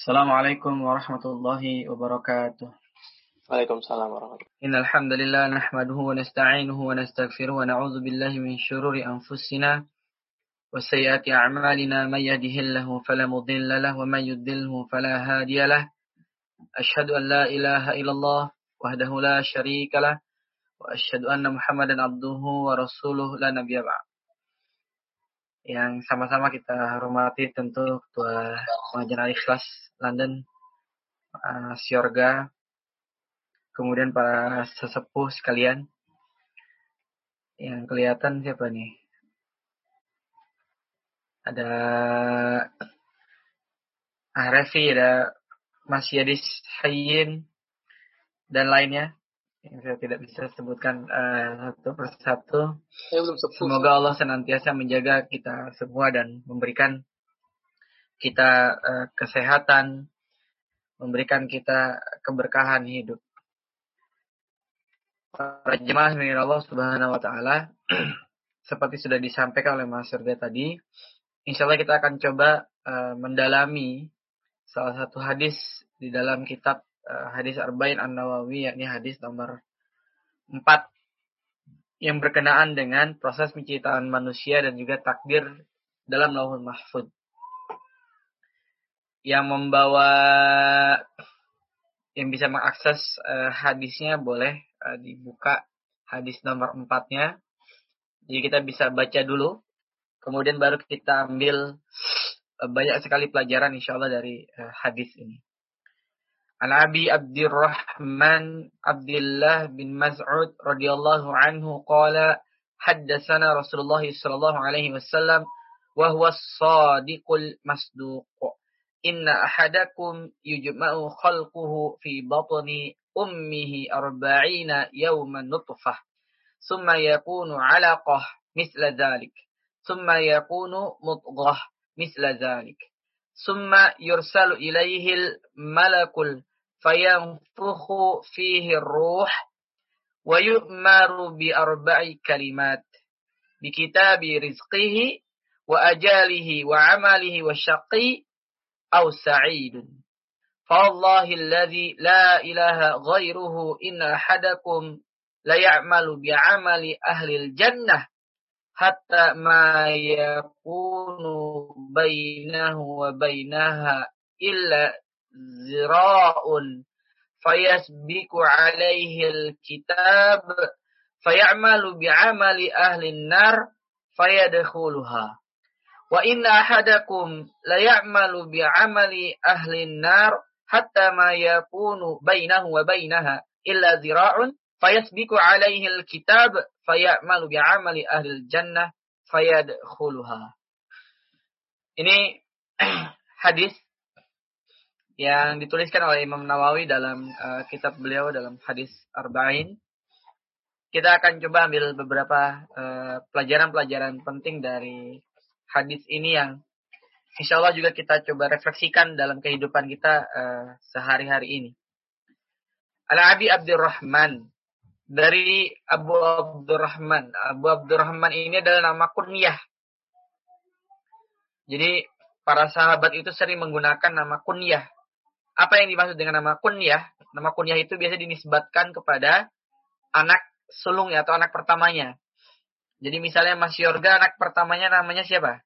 Assalamualaikum warahmatullahi wabarakatuh. Waalaikumsalam warahmatullahi. Innal hamdalillah nahmaduhu wa nasta'inuhu wa nastaghfiruh wa na'udzu billahi min shururi anfusina wa sayyiati a'malina may yahdihillahu fala mudilla lahu wa may yudlilhu fala hadiya lahu. An la ilaha illallah wahdahu la syarika lah wa asyhadu anna Muhammadan abduhu wa rasuluh la nabiyya ba'd. Yang sama-sama kita hormati tentu Ketua Pengajian Al-Ikhlas London, uh, Siorga, kemudian para sesepuh sekalian. Yang kelihatan siapa nih? Ada Ahrefi, ada Mas Yadis Hayyin, dan lainnya yang saya tidak bisa sebutkan uh, satu persatu. Semoga Allah senantiasa menjaga kita semua dan memberikan kita uh, kesehatan, memberikan kita keberkahan hidup. Para jemaah Allah Subhanahu wa taala, seperti sudah disampaikan oleh Mas Surga tadi, insya Allah kita akan coba uh, mendalami salah satu hadis di dalam kitab uh, hadis Arba'in An-Nawawi yakni hadis nomor 4 yang berkenaan dengan proses penciptaan manusia dan juga takdir dalam lauhul mahfud. Yang membawa yang bisa mengakses uh, hadisnya boleh uh, dibuka hadis nomor empatnya. Jadi kita bisa baca dulu, kemudian baru kita ambil uh, banyak sekali pelajaran insya Allah dari uh, hadis ini. An Abi Abdurrahman Abdullah bin Mas'ud radhiyallahu anhu qala haddatsana Rasulullah sallallahu alaihi wasallam wa huwa as-sadiqul masduq inna ahadakum yujma'u khalquhu fi batni أمه أربعين يوما نطفة ثم يكون علقة مثل ذلك ثم يكون مضغة مثل ذلك ثم يرسل إليه الملك فينفخ فيه الروح ويؤمر بأربع كلمات بكتاب رزقه وأجاله وعمله وشقي أو سعيد. فالله الذي لا إله غيره إن أحدكم ليعمل بعمل أهل الجنة حتى ما يكون بينه وبينها إلا زراء فيسبق عليه الكتاب فيعمل بعمل أهل النار فيدخلها ahadakum la ya'malu bi'amali ahli nar hatta ma yakunu bainahu wa bainaha illa zira'un fayasbiku alaihi alkitab fayamalu bi'amali ahli jannah fayadkhuluha. Ini hadis yang dituliskan oleh Imam Nawawi dalam uh, kitab beliau dalam hadis Arba'in. Kita akan coba ambil beberapa eh, pelajaran-pelajaran uh, penting dari hadis ini yang insya Allah juga kita coba refleksikan dalam kehidupan kita uh, sehari-hari ini. Al-Abi Abdurrahman dari Abu Abdurrahman. Abu Abdurrahman ini adalah nama kunyah. Jadi para sahabat itu sering menggunakan nama kunyah. Apa yang dimaksud dengan nama kunyah? Nama kunyah itu biasa dinisbatkan kepada anak sulungnya atau anak pertamanya. Jadi misalnya Mas Yorga anak pertamanya namanya siapa?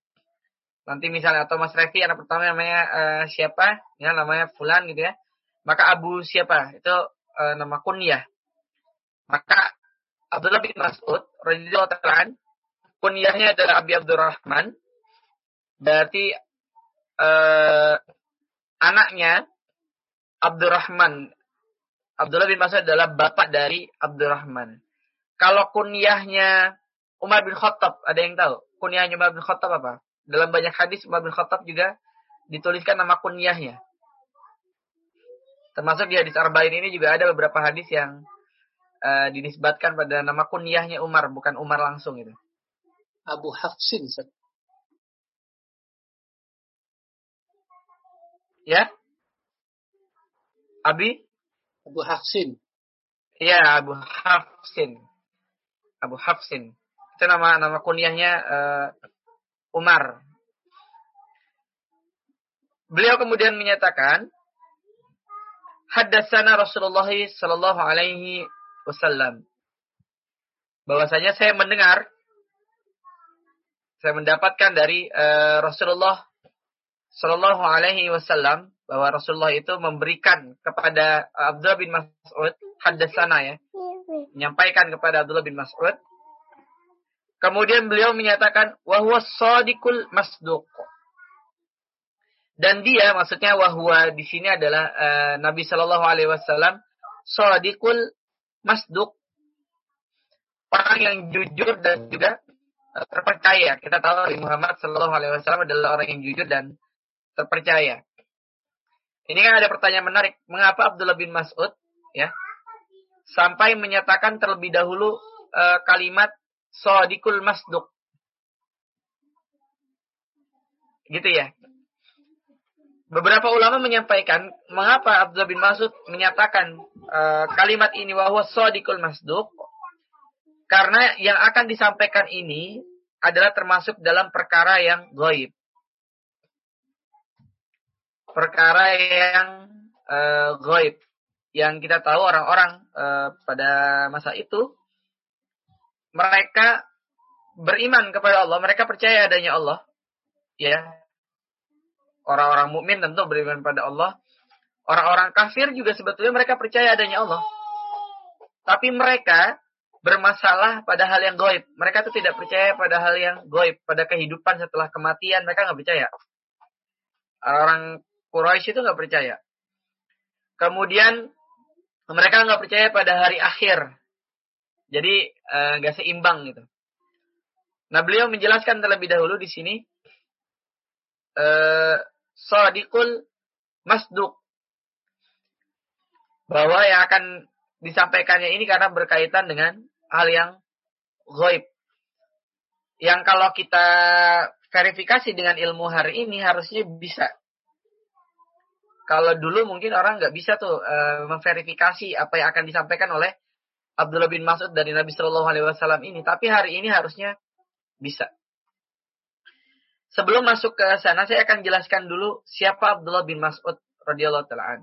Nanti misalnya atau Mas Revi anak pertama namanya uh, siapa? Ya namanya Fulan gitu ya. Maka Abu siapa? Itu uh, nama kunyah. Maka Abdullah bin Mas'ud radhiyallahu taala kunyahnya adalah Abi Abdurrahman. Berarti uh, anaknya Abdurrahman. Abdullah bin Mas'ud adalah bapak dari Abdurrahman. Kalau kunyahnya Umar bin Khattab, ada yang tahu? Kunyahnya Umar bin Khattab apa? Dalam banyak hadis Umar bin Khattab juga dituliskan nama kunyahnya. Termasuk di hadis Arba'in ini juga ada beberapa hadis yang uh, dinisbatkan pada nama kunyahnya Umar, bukan Umar langsung itu? Abu Hafsin. Ya? Abi? Abu Hafsin. Iya, Abu Hafsin. Abu Hafsin. Itu nama nama kunyahnya uh, Umar. Beliau kemudian menyatakan, Haddatsana Rasulullah sallallahu alaihi wasallam. Bahwasanya saya mendengar saya mendapatkan dari uh, Rasulullah sallallahu alaihi wasallam bahwa Rasulullah itu memberikan kepada Abdullah bin Mas'ud haddatsana ya. Menyampaikan kepada Abdullah bin Mas'ud. Kemudian beliau menyatakan wahwa sadiqul masduq. Dan dia maksudnya wahwa di sini adalah uh, Nabi Shallallahu alaihi wasallam sadiqul masduq. Orang yang jujur dan juga uh, terpercaya. Kita tahu Nabi Muhammad Shallallahu alaihi wasallam adalah orang yang jujur dan terpercaya. Ini kan ada pertanyaan menarik. Mengapa Abdullah bin Mas'ud ya sampai menyatakan terlebih dahulu uh, kalimat sadiqul masduq. Gitu ya. Beberapa ulama menyampaikan mengapa Abdullah bin Mas'ud menyatakan uh, kalimat ini bahwa sadiqul masduq karena yang akan disampaikan ini adalah termasuk dalam perkara yang goib. Perkara yang uh, goib. Yang kita tahu orang-orang uh, pada masa itu, mereka beriman kepada Allah, mereka percaya adanya Allah. Ya, orang-orang mukmin tentu beriman pada Allah. Orang-orang kafir juga sebetulnya mereka percaya adanya Allah. Tapi mereka bermasalah pada hal yang goib. Mereka itu tidak percaya pada hal yang goib. Pada kehidupan setelah kematian mereka nggak percaya. Orang Quraisy itu nggak percaya. Kemudian mereka nggak percaya pada hari akhir. Jadi eh, nggak uh, seimbang gitu. Nah beliau menjelaskan terlebih dahulu di sini uh, sadiqul masduk. Bahwa yang akan disampaikannya ini karena berkaitan dengan hal yang goib. Yang kalau kita verifikasi dengan ilmu hari ini harusnya bisa. Kalau dulu mungkin orang nggak bisa tuh uh, memverifikasi apa yang akan disampaikan oleh Abdullah bin Mas'ud dari Nabi Shallallahu Alaihi Wasallam ini. Tapi hari ini harusnya bisa. Sebelum masuk ke sana, saya akan jelaskan dulu siapa Abdullah bin Mas'ud radhiyallahu taala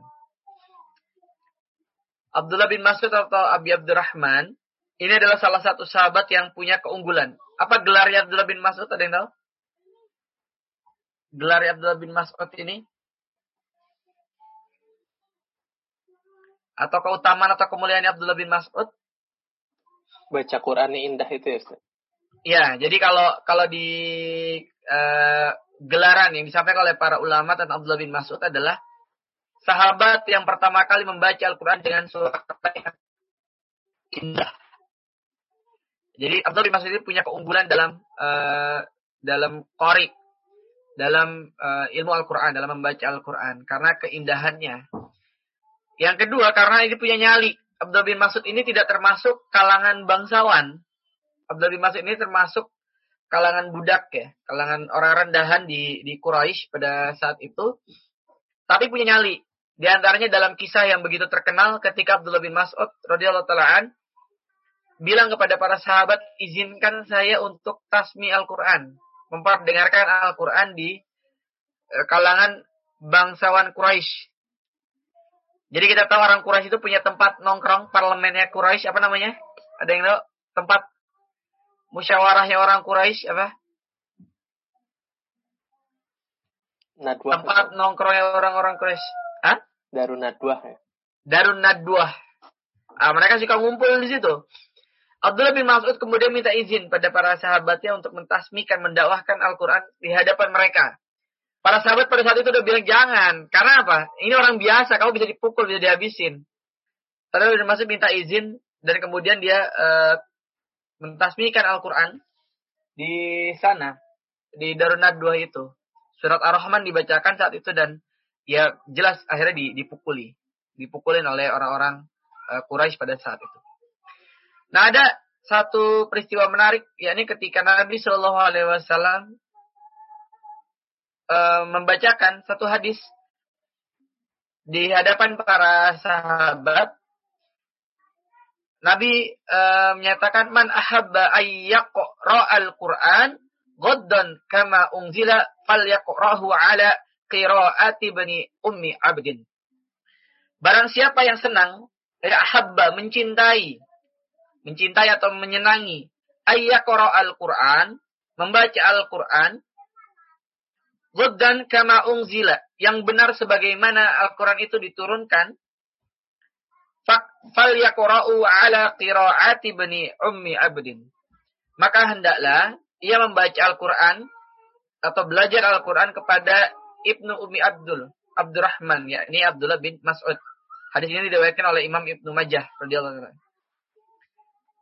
Abdullah bin Mas'ud atau Abi Abdurrahman ini adalah salah satu sahabat yang punya keunggulan. Apa gelarnya Abdullah bin Mas'ud? Ada yang tahu? Gelar Abdullah bin Mas'ud ini? Atau keutamaan atau kemuliaan Abdullah bin Mas'ud? Baca Quran indah itu ya Ustaz? Ya, jadi kalau kalau di uh, gelaran yang disampaikan oleh para ulama tentang Abdullah bin Mas'ud adalah sahabat yang pertama kali membaca Al-Quran dengan suara yang indah. Jadi Abdullah bin Mas'ud ini punya keunggulan dalam uh, dalam qori, dalam uh, ilmu Al-Quran, dalam membaca Al-Quran karena keindahannya. Yang kedua karena ini punya nyali. Abdullah bin Mas'ud ini tidak termasuk kalangan bangsawan. Abdullah bin Mas'ud ini termasuk kalangan budak ya, kalangan orang rendahan di di Quraisy pada saat itu. Tapi punya nyali. Di antaranya dalam kisah yang begitu terkenal ketika Abdullah bin Mas'ud radhiyallahu taalaan bilang kepada para sahabat, "Izinkan saya untuk tasmi Al-Qur'an." Memperdengarkan Al-Qur'an di eh, kalangan bangsawan Quraisy. Jadi kita tahu orang Quraisy itu punya tempat nongkrong parlemennya Quraisy apa namanya? Ada yang tahu? Tempat musyawarahnya orang Quraisy apa? Nadwah. Tempat nongkrongnya orang-orang Quraisy. Hah? Darun Nadwah ya. Darun Nadwah. Ah, mereka suka ngumpul di situ. Abdullah bin Mas'ud kemudian minta izin pada para sahabatnya untuk mentasmikan, mendakwahkan Al-Quran di hadapan mereka. Para sahabat pada saat itu udah bilang jangan. Karena apa? Ini orang biasa, kamu bisa dipukul, bisa dihabisin. Bin Mas'ud minta izin dan kemudian dia uh, mentasmikan Al-Quran di sana, di Darun Nadwa itu. Surat Ar-Rahman dibacakan saat itu dan ya jelas akhirnya dipukuli. Dipukulin oleh orang-orang uh, Quraisy pada saat itu. Nah, ada satu peristiwa menarik yakni ketika Nabi Shallallahu alaihi wasallam uh, membacakan satu hadis di hadapan para sahabat Nabi uh, menyatakan man ahabba ayyaqra al-Qur'an ghaddan kama unzila falyaqrahu ala qiraati bani ummi abdin. Barang siapa yang senang, ya ahabba mencintai, mencintai atau menyenangi ayyaqra al-Qur'an, membaca Al-Qur'an ghaddan kama unzila, yang benar sebagaimana Al-Qur'an itu diturunkan fal yaqra'u ala qiraati bani ummi abdin. Maka hendaklah ia membaca Al-Qur'an atau belajar Al-Qur'an kepada Ibnu Umi Abdul, Abdurrahman yakni Abdullah bin Mas'ud. Hadis ini diriwayatkan oleh Imam Ibnu Majah radhiyallahu.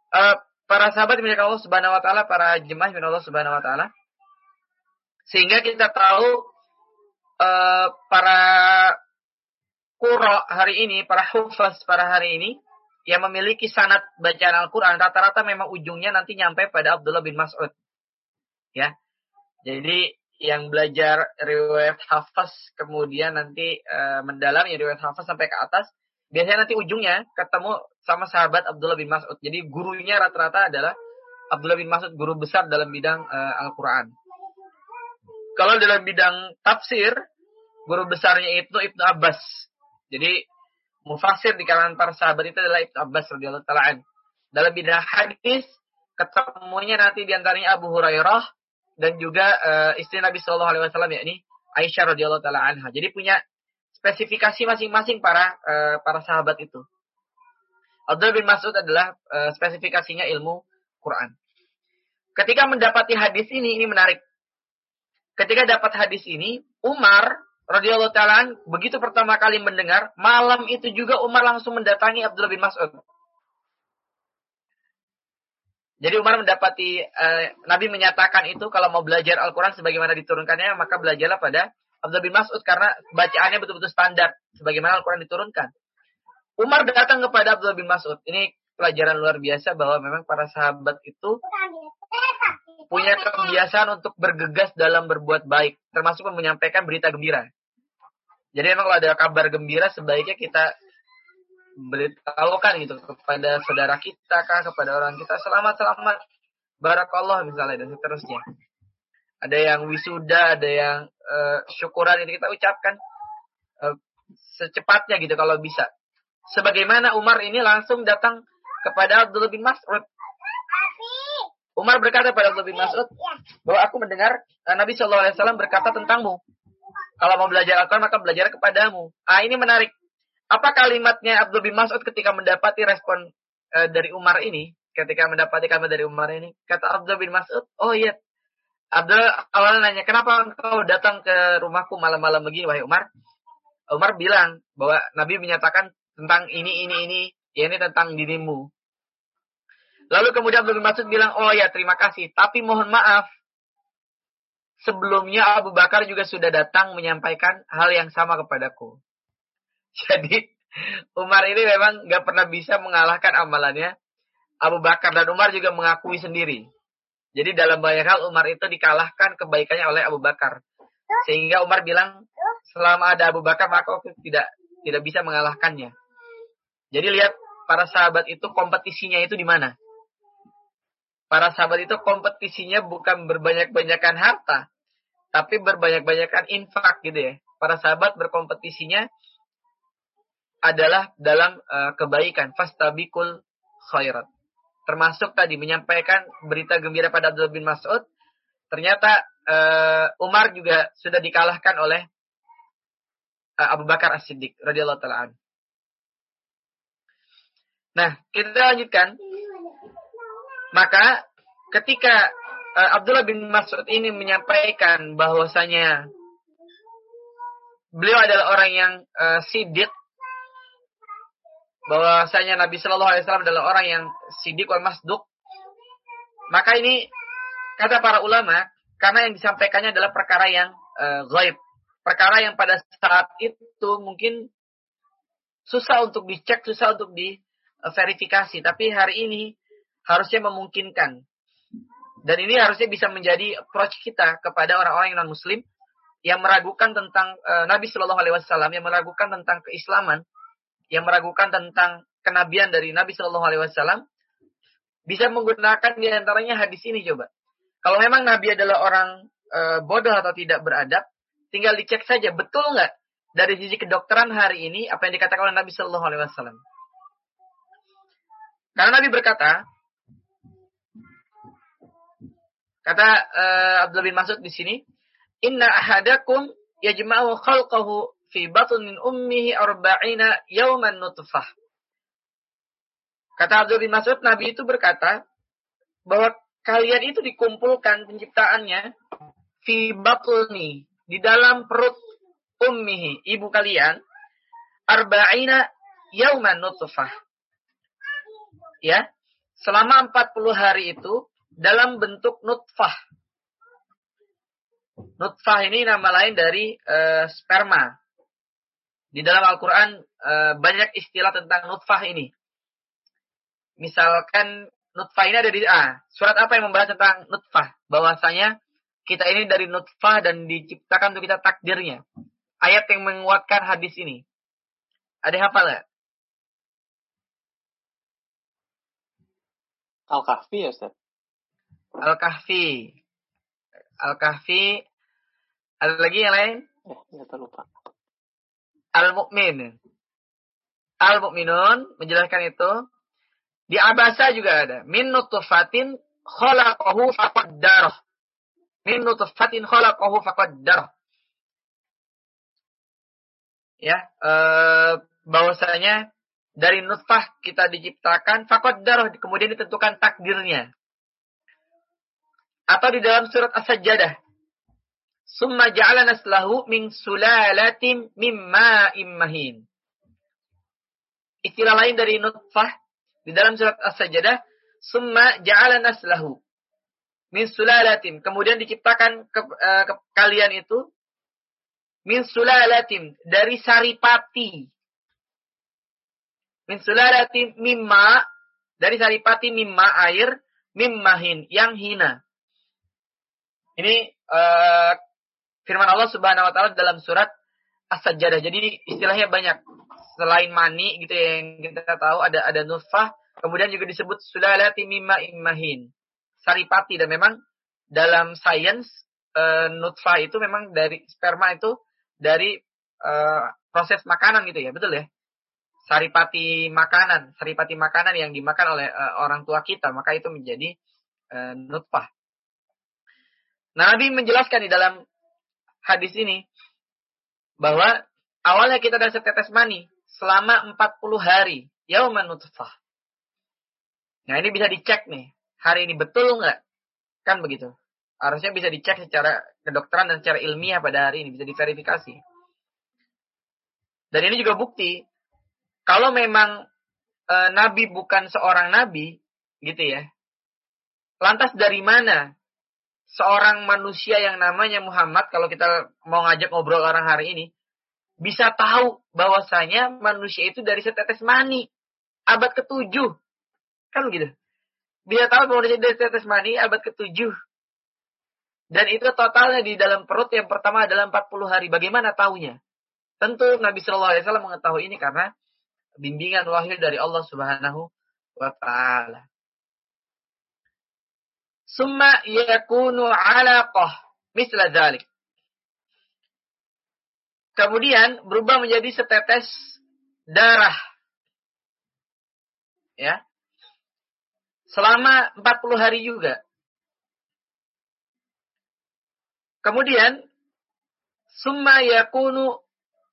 Uh, para sahabat milik Allah Subhanahu wa taala, para jemaah milik Allah Subhanahu wa taala. Sehingga kita tahu uh, para kuro hari ini, para hufaz para hari ini, yang memiliki sanat bacaan Al-Quran, rata-rata memang ujungnya nanti nyampe pada Abdullah bin Mas'ud. Ya, jadi yang belajar riwayat hafaz kemudian nanti mendalam ya riwayat hafaz sampai ke atas, biasanya nanti ujungnya ketemu sama sahabat Abdullah bin Mas'ud. Jadi gurunya rata-rata adalah Abdullah bin Mas'ud, guru besar dalam bidang e, Al-Quran. Kalau dalam bidang tafsir, guru besarnya itu Ibnu Abbas jadi mufasir di kalangan para sahabat itu adalah Ibnu Abbas radhiyallahu taala Dalam bidang hadis ketemunya nanti di antaranya Abu Hurairah dan juga uh, istri Nabi Shallallahu Alaihi Wasallam yakni Aisyah radhiyallahu taala anha. Jadi punya spesifikasi masing-masing para uh, para sahabat itu. Abdul bin Mas'ud adalah uh, spesifikasinya ilmu Quran. Ketika mendapati hadis ini, ini menarik. Ketika dapat hadis ini, Umar radhiyallahu taala begitu pertama kali mendengar, malam itu juga Umar langsung mendatangi Abdullah bin Mas'ud. Jadi Umar mendapati uh, Nabi menyatakan itu kalau mau belajar Al-Qur'an sebagaimana diturunkannya maka belajarlah pada Abdullah bin Mas'ud karena bacaannya betul-betul standar sebagaimana Al-Qur'an diturunkan. Umar datang kepada Abdullah bin Mas'ud. Ini pelajaran luar biasa bahwa memang para sahabat itu punya kebiasaan untuk bergegas dalam berbuat baik, termasuk menyampaikan berita gembira. Jadi emang kalau ada kabar gembira sebaiknya kita beritahukan gitu kepada saudara kita kah kepada orang kita selamat selamat barakallah misalnya dan seterusnya. Ada yang wisuda, ada yang uh, syukuran ini kita ucapkan uh, secepatnya gitu kalau bisa. Sebagaimana Umar ini langsung datang kepada Abdullah bin Mas'ud. Umar berkata kepada Abdullah bin Mas'ud bahwa aku mendengar uh, Nabi Shallallahu Alaihi Wasallam berkata tentangmu. Kalau mau belajar Al-Quran maka belajar kepadamu. Ah ini menarik. Apa kalimatnya Abdul bin Mas'ud ketika mendapati respon uh, dari Umar ini? Ketika mendapati kalimat dari Umar ini, kata Abdul bin Mas'ud, oh iya. Abdul awalnya nanya, kenapa engkau datang ke rumahku malam-malam begini, wahai Umar? Umar bilang bahwa Nabi menyatakan tentang ini, ini, ini, ya ini tentang dirimu. Lalu kemudian Abdul Mas'ud bilang, oh ya terima kasih, tapi mohon maaf, sebelumnya Abu Bakar juga sudah datang menyampaikan hal yang sama kepadaku. Jadi Umar ini memang nggak pernah bisa mengalahkan amalannya. Abu Bakar dan Umar juga mengakui sendiri. Jadi dalam banyak hal Umar itu dikalahkan kebaikannya oleh Abu Bakar. Sehingga Umar bilang selama ada Abu Bakar maka aku tidak tidak bisa mengalahkannya. Jadi lihat para sahabat itu kompetisinya itu di mana? Para sahabat itu kompetisinya bukan berbanyak-banyakan harta, tapi berbanyak-banyakan infak gitu ya. Para sahabat berkompetisinya adalah dalam uh, kebaikan, fastabikul khairat. Termasuk tadi menyampaikan berita gembira pada Abdul bin Mas'ud, ternyata uh, Umar juga sudah dikalahkan oleh uh, Abu Bakar As-Siddiq radhiyallahu Nah, kita lanjutkan maka ketika uh, Abdullah bin Mas'ud ini menyampaikan bahwasanya beliau adalah orang yang uh, sidik bahwasanya Nabi Shallallahu Alaihi Wasallam adalah orang yang sidik wal masduk maka ini kata para ulama karena yang disampaikannya adalah perkara yang uh, gaib perkara yang pada saat itu mungkin susah untuk dicek susah untuk diverifikasi tapi hari ini harusnya memungkinkan. Dan ini harusnya bisa menjadi approach kita kepada orang-orang yang non-muslim yang meragukan tentang uh, Nabi Shallallahu Alaihi Wasallam, yang meragukan tentang keislaman, yang meragukan tentang kenabian dari Nabi Shallallahu Alaihi Wasallam, bisa menggunakan di antaranya hadis ini coba. Kalau memang Nabi adalah orang uh, bodoh atau tidak beradab, tinggal dicek saja betul nggak dari sisi kedokteran hari ini apa yang dikatakan oleh Nabi Shallallahu Alaihi Wasallam. Karena Nabi berkata, kata uh, Abdul bin Mas'ud di sini, Inna ahadakum yajma'u khalqahu fi batnin ummihi arba'ina yawman nutfah. Kata Abdul bin Mas'ud, Nabi itu berkata bahwa kalian itu dikumpulkan penciptaannya fi batni di dalam perut ummihi, ibu kalian, arba'ina yauman nutfah. Ya, selama 40 hari itu dalam bentuk nutfah. Nutfah ini nama lain dari uh, sperma. Di dalam Al-Quran uh, banyak istilah tentang nutfah ini. Misalkan nutfah ini ada di A. Surat apa yang membahas tentang nutfah? Bahwasanya kita ini dari nutfah dan diciptakan untuk kita takdirnya. Ayat yang menguatkan hadis ini. Ada hafal nggak? Al-Kahfi ya Ustaz? Al-Kahfi. Al-Kahfi ada lagi yang lain? Eh, lupa. Al-Mu'min. Al-Mu'minun menjelaskan itu. Di Abasa juga ada. Min nutfatin khalaqahu faqaddarah. Min nutfatin khalaqahu faqaddarah. Ya, eh, bahwasanya dari nutfah kita diciptakan faqaddarah kemudian ditentukan takdirnya. Atau di dalam surat As-Sajdah Summa ja'ala naslahu min sulalatin mimma immahin. Istilah lain dari nutfah di dalam surat As-Sajdah, summa ja'ala naslahu min sulalatin. Kemudian diciptakan ke, uh, ke kalian itu min sulalatin dari saripati. Min sulalatin mimma dari saripati mimma air mimmahin yang hina. Ini uh, firman Allah Subhanahu wa taala dalam surat As-Sajdah. Jadi istilahnya banyak. Selain mani gitu ya, yang kita tahu ada ada nutfah, kemudian juga disebut sulalati mimma immahin. Saripati dan memang dalam sains e, nutfah itu memang dari sperma itu dari e, proses makanan gitu ya, betul ya? Saripati makanan, saripati makanan yang dimakan oleh e, orang tua kita, maka itu menjadi e, nutfah. Nah, Nabi menjelaskan di dalam hadis ini bahwa awalnya kita dari setetes mani selama 40 hari yauman nutfah. Nah, ini bisa dicek nih. Hari ini betul nggak? Kan begitu. Harusnya bisa dicek secara kedokteran dan secara ilmiah pada hari ini. Bisa diverifikasi. Dan ini juga bukti. Kalau memang e, Nabi bukan seorang Nabi, gitu ya. Lantas dari mana seorang manusia yang namanya Muhammad, kalau kita mau ngajak ngobrol orang hari ini, bisa tahu bahwasanya manusia itu dari setetes mani. Abad ketujuh. Kan begitu. Bisa tahu manusia dari setetes mani abad ketujuh. Dan itu totalnya di dalam perut yang pertama adalah 40 hari. Bagaimana tahunya? Tentu Nabi Shallallahu Alaihi Wasallam mengetahui ini karena bimbingan wahyu dari Allah Subhanahu wa Ta'ala. Summa yakunu alaqah misla dhalik. Kemudian berubah menjadi setetes darah. Ya. Selama 40 hari juga. Kemudian summa yakunu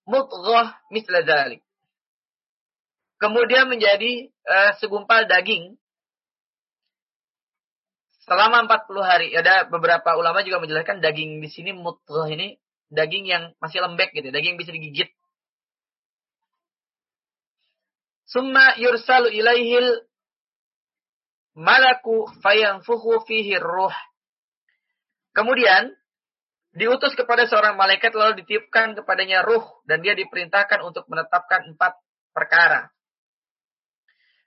mudghah misla dhalik. Kemudian menjadi uh, segumpal daging selama 40 hari. Ada beberapa ulama juga menjelaskan daging di sini mutghah ini daging yang masih lembek gitu, daging yang bisa digigit. Summa yursalu ilaihil malaku fayanfuhu fihi ruh. Kemudian diutus kepada seorang malaikat lalu ditiupkan kepadanya ruh dan dia diperintahkan untuk menetapkan empat perkara.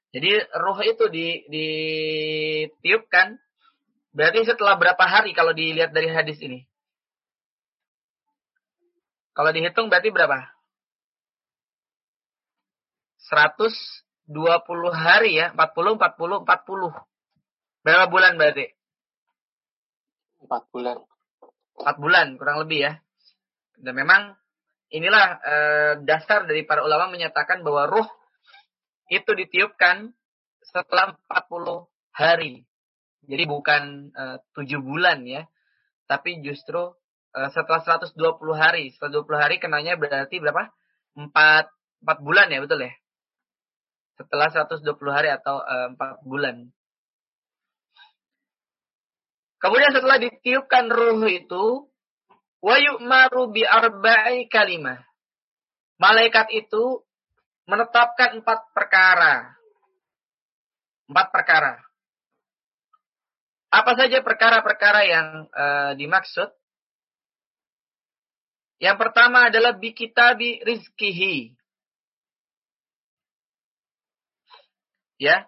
Jadi ruh itu di ditiupkan berarti setelah berapa hari kalau dilihat dari hadis ini? Kalau dihitung berarti berapa? 120 hari ya, 40 40 40. Berapa bulan berarti? 4 bulan. 4 bulan kurang lebih ya. Dan memang inilah e, dasar dari para ulama menyatakan bahwa ruh itu ditiupkan setelah 40 hari. Jadi bukan e, 7 bulan ya. Tapi justru e, setelah 120 hari. 120 hari kenanya berarti berapa? 4 4 bulan ya, betul ya? setelah 120 hari atau uh, eh, 4 bulan. Kemudian setelah ditiupkan ruh itu, wa yu'maru bi arba'i kalimah. Malaikat itu menetapkan empat perkara. Empat perkara. Apa saja perkara-perkara yang uh, dimaksud? Yang pertama adalah bi kitabi rizkihi. Ya.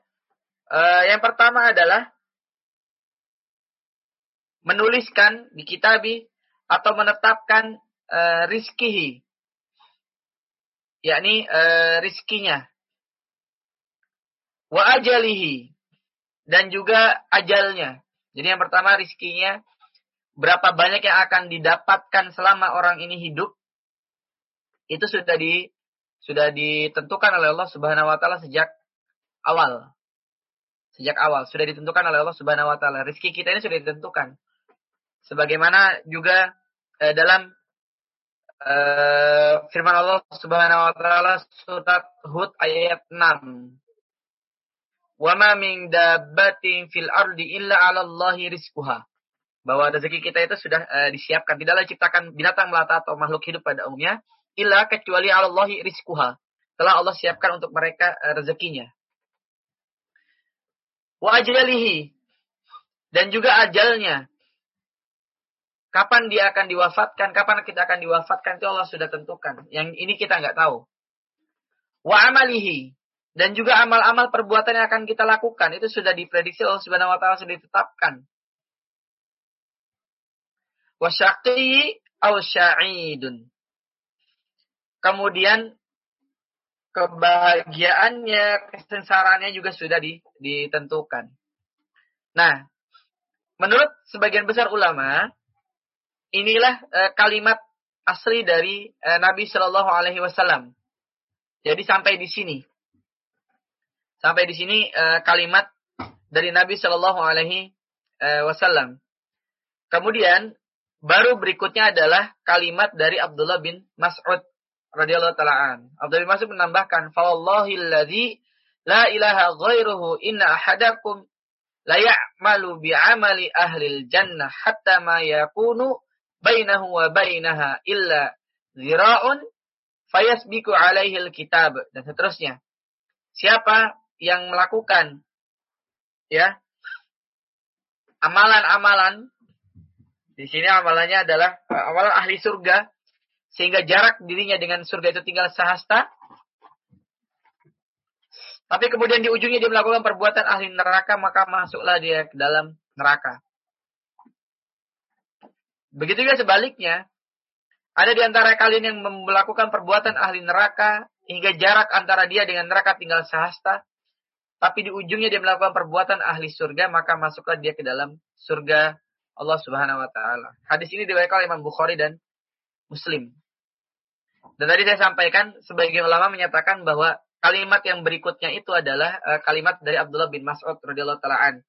Uh, yang pertama adalah menuliskan di kitabi atau menetapkan uh, rizkihi. Yakni uh, rizkinya. Wa ajalihi. Dan juga ajalnya. Jadi yang pertama rizkinya. Berapa banyak yang akan didapatkan selama orang ini hidup. Itu sudah di sudah ditentukan oleh Allah Subhanahu wa taala sejak awal. Sejak awal sudah ditentukan oleh Allah Subhanahu wa taala. Rizki kita ini sudah ditentukan. Sebagaimana juga eh, dalam eh, firman Allah Subhanahu wa taala surat Hud ayat 6. Wa ma min dabbatin fil ardi illa 'ala Allahi rizquha. Bahwa rezeki kita itu sudah uh, disiapkan. Tidaklah diciptakan binatang melata atau makhluk hidup pada umumnya illa kecuali 'ala Allahi rizquha. Telah Allah siapkan untuk mereka uh, rezekinya wa ajalihi dan juga ajalnya. Kapan dia akan diwafatkan, kapan kita akan diwafatkan itu Allah sudah tentukan. Yang ini kita nggak tahu. Wa amalihi dan juga amal-amal perbuatan yang akan kita lakukan itu sudah diprediksi Allah Subhanahu wa taala sudah ditetapkan. Wa syaqi aw sya'idun. Kemudian kebahagiaannya, kesengsaraannya juga sudah ditentukan. Nah, menurut sebagian besar ulama, inilah e, kalimat asli dari e, Nabi Shallallahu Alaihi Wasallam. Jadi sampai di sini, sampai di sini e, kalimat dari Nabi Shallallahu Alaihi Wasallam. Kemudian baru berikutnya adalah kalimat dari Abdullah bin Mas'ud radhiyallahu taala an. Abdul Mas'ud menambahkan, "Fa alladzi la ilaha ghairuhu inna ahadakum la ya'malu bi amali ahli jannah hatta ma yakunu bainahu wa bainaha illa zira'un fayasbiku alaihi kitab dan seterusnya. Siapa yang melakukan ya amalan-amalan di sini amalannya adalah amalan ahli surga sehingga jarak dirinya dengan surga itu tinggal sehasta. Tapi kemudian di ujungnya dia melakukan perbuatan ahli neraka, maka masuklah dia ke dalam neraka. Begitu juga sebaliknya, ada di antara kalian yang melakukan perbuatan ahli neraka, hingga jarak antara dia dengan neraka tinggal sehasta, tapi di ujungnya dia melakukan perbuatan ahli surga, maka masuklah dia ke dalam surga Allah Subhanahu wa taala. Hadis ini diriwayatkan oleh Imam Bukhari dan Muslim. Dan tadi saya sampaikan sebagian ulama menyatakan bahwa kalimat yang berikutnya itu adalah uh, kalimat dari Abdullah bin Mas'ud radhiyallahu taalaan.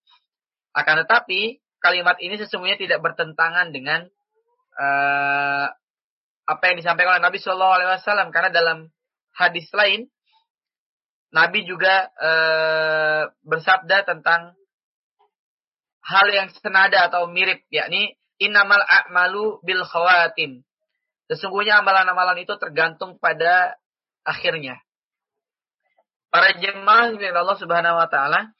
Akan tetapi kalimat ini sesungguhnya tidak bertentangan dengan uh, apa yang disampaikan oleh Nabi Shallallahu Alaihi Wasallam karena dalam hadis lain Nabi juga uh, bersabda tentang hal yang senada atau mirip yakni innamal a'malu bil khawatim Sesungguhnya amalan-amalan itu tergantung pada akhirnya. Para jemaah Allah Subhanahu wa taala,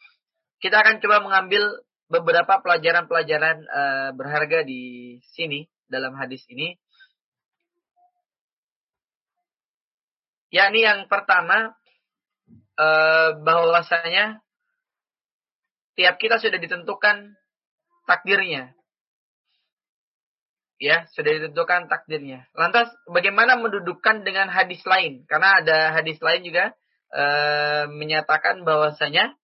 kita akan coba mengambil beberapa pelajaran-pelajaran uh, berharga di sini dalam hadis ini. Yakni yang pertama eh, bahwasanya tiap kita sudah ditentukan takdirnya. Ya, sudah ditentukan takdirnya. Lantas bagaimana mendudukkan dengan hadis lain? Karena ada hadis lain juga eh, menyatakan bahwasanya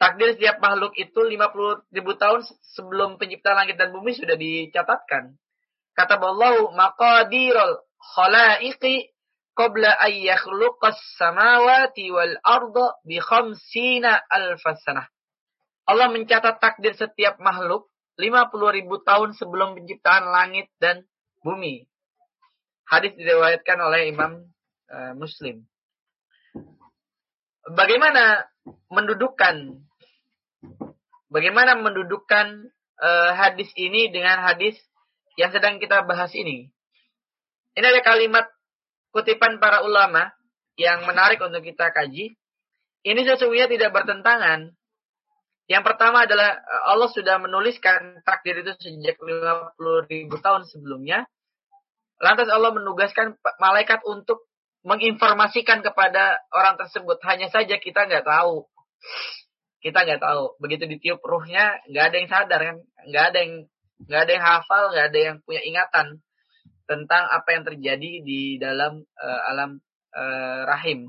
takdir setiap makhluk itu 50 ribu tahun sebelum penciptaan langit dan bumi sudah dicatatkan. Kata Allah, maqadirul khalaiqi qabla an yakhluqas samawati wal arda bi khamsina alfasanah. Allah mencatat takdir setiap makhluk 50 ribu tahun sebelum penciptaan langit dan bumi. Hadis diriwayatkan oleh Imam uh, Muslim. Bagaimana mendudukkan bagaimana mendudukkan uh, hadis ini dengan hadis yang sedang kita bahas ini? Ini ada kalimat kutipan para ulama yang menarik untuk kita kaji. Ini sesungguhnya tidak bertentangan yang pertama adalah eh, Allah sudah menuliskan takdir itu sejak 50 ribu tahun sebelumnya. Lantas Allah menugaskan malaikat untuk menginformasikan kepada orang tersebut. Hanya saja kita nggak tahu. Kita nggak tahu. Begitu ditiup ruhnya, nggak ada yang sadar kan? Nggak ada yang nggak ada yang hafal, nggak ada yang punya ingatan tentang apa yang terjadi di dalam uh, alam uh, rahim.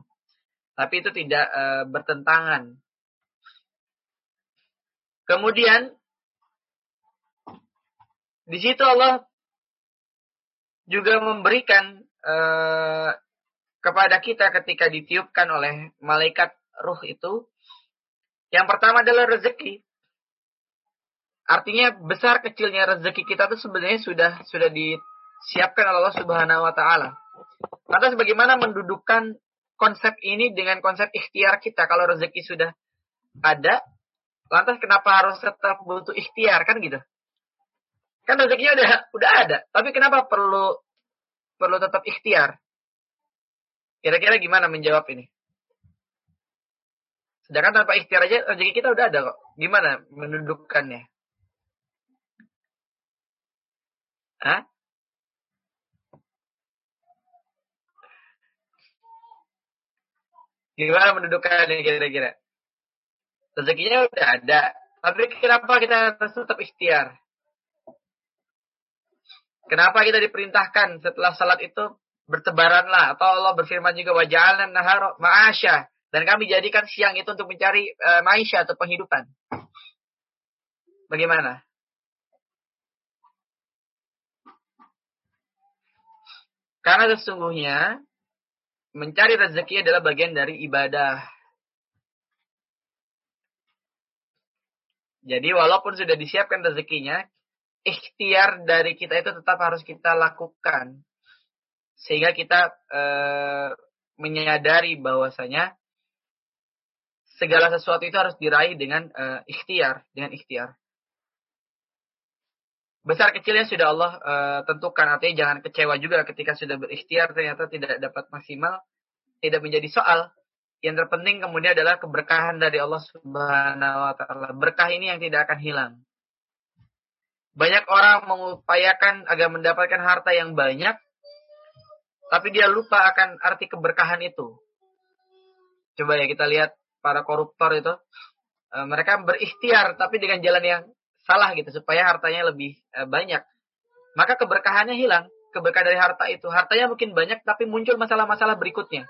Tapi itu tidak uh, bertentangan Kemudian di situ Allah juga memberikan uh, kepada kita ketika ditiupkan oleh malaikat ruh itu. Yang pertama adalah rezeki. Artinya besar kecilnya rezeki kita itu sebenarnya sudah sudah disiapkan oleh Allah Subhanahu wa taala. Lantas bagaimana mendudukkan konsep ini dengan konsep ikhtiar kita kalau rezeki sudah ada Lantas kenapa harus tetap butuh ikhtiar kan gitu? Kan rezekinya udah udah ada, tapi kenapa perlu perlu tetap ikhtiar? Kira-kira gimana menjawab ini? Sedangkan tanpa ikhtiar aja rezeki kita udah ada kok. Gimana mendudukkannya? Hah? Gimana mendudukkannya kira-kira? rezekinya udah ada. Tapi kenapa kita harus tetap ikhtiar? Kenapa kita diperintahkan setelah salat itu bertebaranlah atau Allah berfirman juga wajalan nahar ma'asya dan kami jadikan siang itu untuk mencari uh, maisha atau penghidupan. Bagaimana? Karena sesungguhnya mencari rezeki adalah bagian dari ibadah. Jadi walaupun sudah disiapkan rezekinya, ikhtiar dari kita itu tetap harus kita lakukan. Sehingga kita e, menyadari bahwasanya segala sesuatu itu harus diraih dengan e, ikhtiar, dengan ikhtiar. Besar kecilnya sudah Allah e, tentukan, artinya jangan kecewa juga ketika sudah berikhtiar ternyata tidak dapat maksimal, tidak menjadi soal. Yang terpenting kemudian adalah keberkahan dari Allah Subhanahu wa taala. Berkah ini yang tidak akan hilang. Banyak orang mengupayakan agar mendapatkan harta yang banyak tapi dia lupa akan arti keberkahan itu. Coba ya kita lihat para koruptor itu e, mereka berikhtiar tapi dengan jalan yang salah gitu supaya hartanya lebih e, banyak. Maka keberkahannya hilang, keberkahan dari harta itu. Hartanya mungkin banyak tapi muncul masalah-masalah berikutnya.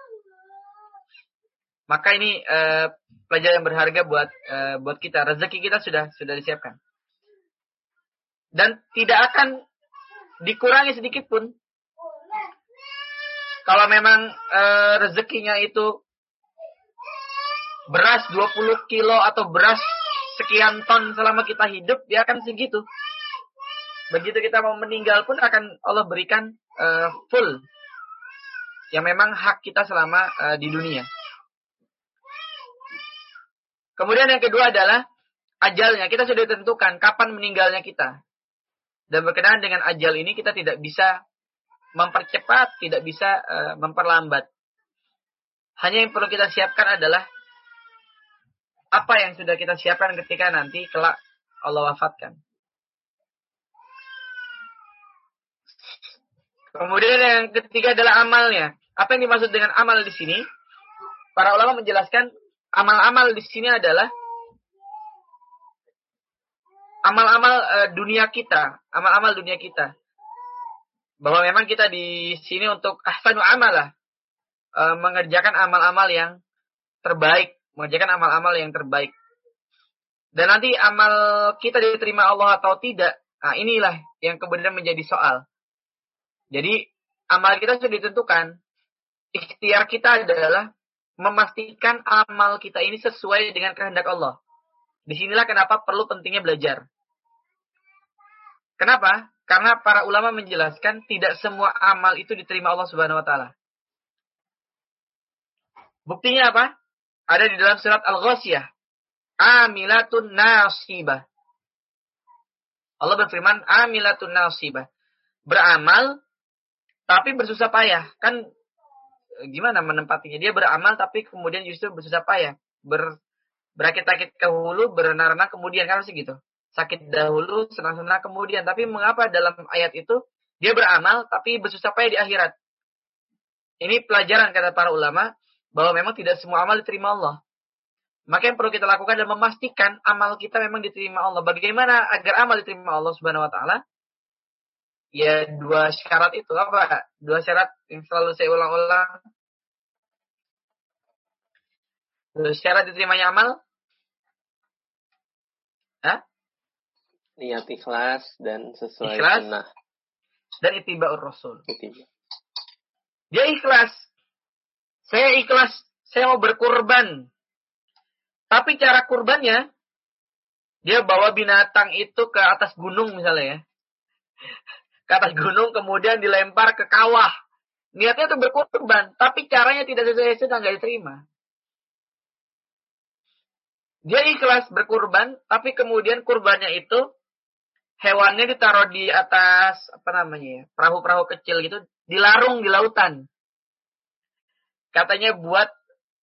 Maka ini uh, pelajaran yang berharga buat uh, buat kita. Rezeki kita sudah sudah disiapkan. Dan tidak akan dikurangi sedikit pun. Kalau memang uh, rezekinya itu beras 20 kilo atau beras sekian ton selama kita hidup, dia akan segitu. Begitu kita mau meninggal pun akan Allah berikan uh, full. Yang memang hak kita selama uh, di dunia. Kemudian yang kedua adalah ajalnya. Kita sudah tentukan kapan meninggalnya kita. Dan berkenaan dengan ajal ini kita tidak bisa mempercepat, tidak bisa uh, memperlambat. Hanya yang perlu kita siapkan adalah apa yang sudah kita siapkan ketika nanti kelak Allah wafatkan. Kemudian yang ketiga adalah amalnya. Apa yang dimaksud dengan amal di sini? para ulama menjelaskan amal-amal di sini adalah amal-amal uh, dunia kita, amal-amal dunia kita. Bahwa memang kita di sini untuk ahsanu amalah, uh, mengerjakan amal-amal yang terbaik, mengerjakan amal-amal yang terbaik. Dan nanti amal kita diterima Allah atau tidak, nah inilah yang kemudian menjadi soal. Jadi amal kita sudah ditentukan. Ikhtiar kita adalah memastikan amal kita ini sesuai dengan kehendak Allah. Di sinilah kenapa perlu pentingnya belajar. Kenapa? Karena para ulama menjelaskan tidak semua amal itu diterima Allah Subhanahu wa taala. Buktinya apa? Ada di dalam surat Al-Ghasyiyah. Amilatun nasibah. Allah berfirman, Amilatun nasibah. Beramal, tapi bersusah payah. Kan gimana menempatinya? Dia beramal, tapi kemudian justru bersusah payah. Ber, berakit-akit ke hulu, berenang-renang kemudian. Kan segitu sakit dahulu, senang-senang kemudian. Tapi mengapa dalam ayat itu dia beramal tapi bersusah payah di akhirat? Ini pelajaran kata para ulama bahwa memang tidak semua amal diterima Allah. Maka yang perlu kita lakukan adalah memastikan amal kita memang diterima Allah. Bagaimana agar amal diterima Allah Subhanahu wa taala? Ya dua syarat itu apa? Dua syarat yang selalu saya ulang-ulang. Dua syarat diterimanya amal? Hah? niat ikhlas dan sesuai ikhlas sunnah. dan itiba'ur rasul. Itiba. Dia ikhlas. Saya ikhlas, saya mau berkurban. Tapi cara kurbannya dia bawa binatang itu ke atas gunung misalnya ya. Ke atas gunung kemudian dilempar ke kawah. Niatnya itu berkurban, tapi caranya tidak sesuai sunnah nggak diterima. Dia ikhlas berkurban, tapi kemudian kurbannya itu hewannya ditaruh di atas apa namanya ya perahu-perahu kecil gitu dilarung di lautan katanya buat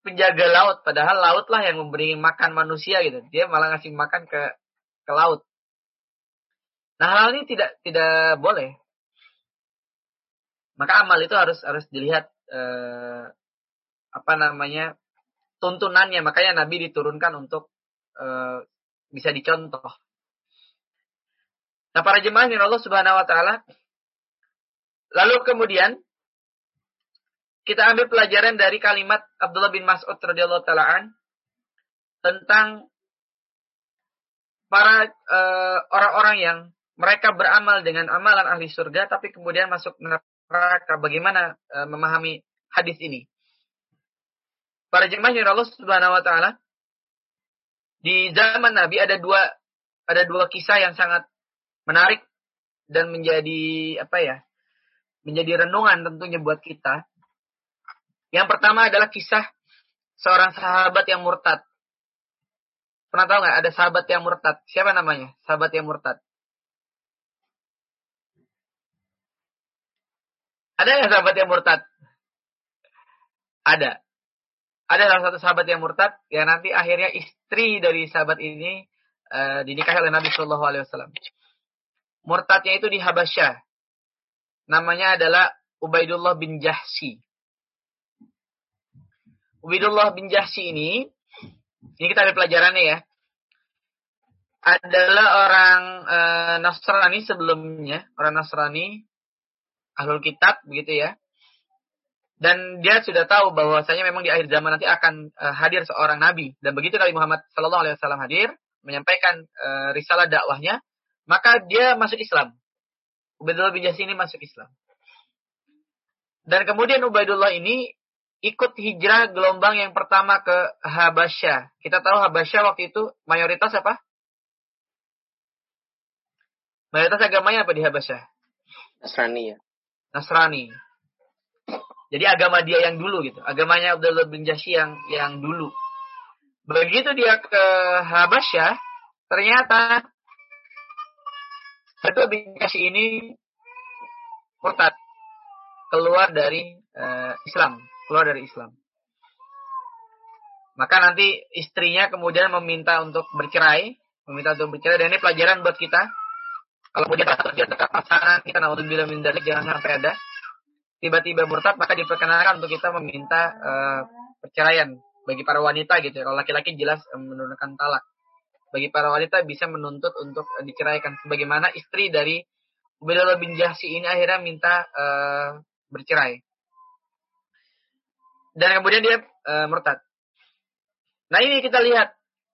penjaga laut padahal laut lah yang memberi makan manusia gitu. Dia malah ngasih makan ke ke laut. Nah hal ini tidak tidak boleh. Maka amal itu harus harus dilihat eh, apa namanya tuntunannya. Makanya Nabi diturunkan untuk eh, bisa dicontoh. Nah, para jemaah yang Allah Subhanahu wa taala lalu kemudian kita ambil pelajaran dari kalimat Abdullah bin Mas'ud radhiyallahu taala tentang para eh, orang-orang yang mereka beramal dengan amalan ahli surga tapi kemudian masuk neraka. Bagaimana uh, memahami hadis ini? Para jemaah yang Allah Subhanahu wa taala di zaman Nabi ada dua ada dua kisah yang sangat menarik dan menjadi apa ya? Menjadi renungan tentunya buat kita. Yang pertama adalah kisah seorang sahabat yang murtad. Pernah tahu nggak ada sahabat yang murtad? Siapa namanya? Sahabat yang murtad. Ada nggak sahabat yang murtad? Ada. Ada salah satu sahabat yang murtad yang nanti akhirnya istri dari sahabat ini uh, dinikahi oleh Nabi Shallallahu Alaihi Wasallam. Murtadnya itu di Habasyah. Namanya adalah Ubaidullah bin Jahsi. Ubaidullah bin Jahsi ini, ini kita ada pelajarannya ya, adalah orang e, Nasrani sebelumnya, orang Nasrani, ahlul kitab begitu ya. Dan dia sudah tahu bahwasanya memang di akhir zaman nanti akan e, hadir seorang nabi. Dan begitu Nabi Muhammad Sallallahu Alaihi Wasallam hadir, menyampaikan e, risalah dakwahnya, maka dia masuk Islam. Ubaidullah bin Jahsi ini masuk Islam. Dan kemudian Ubaidullah ini ikut hijrah gelombang yang pertama ke Habasyah. Kita tahu Habasyah waktu itu mayoritas apa? Mayoritas agamanya apa di Habasyah? Nasrani ya. Nasrani. Jadi agama dia yang dulu gitu. Agamanya Abdullah bin Jahsi yang yang dulu. Begitu dia ke Habasyah, ternyata Satu bin Jahsy ini murtad keluar dari uh, Islam, keluar dari Islam. Maka nanti istrinya kemudian meminta untuk bercerai, meminta untuk bercerai dan ini pelajaran buat kita. Kalau kemudian terjadi pasangan kita naudzubillah dzalik jangan sampai ada tiba-tiba murtad maka diperkenalkan untuk kita meminta uh, perceraian bagi para wanita gitu ya. Kalau laki-laki jelas eh, menurunkan talak. Bagi para wanita bisa menuntut untuk eh, diceraikan. Sebagaimana istri dari Ubaidullah bin Jahsi ini akhirnya minta bercerai. Dan kemudian dia uh, murtad. Nah ini kita lihat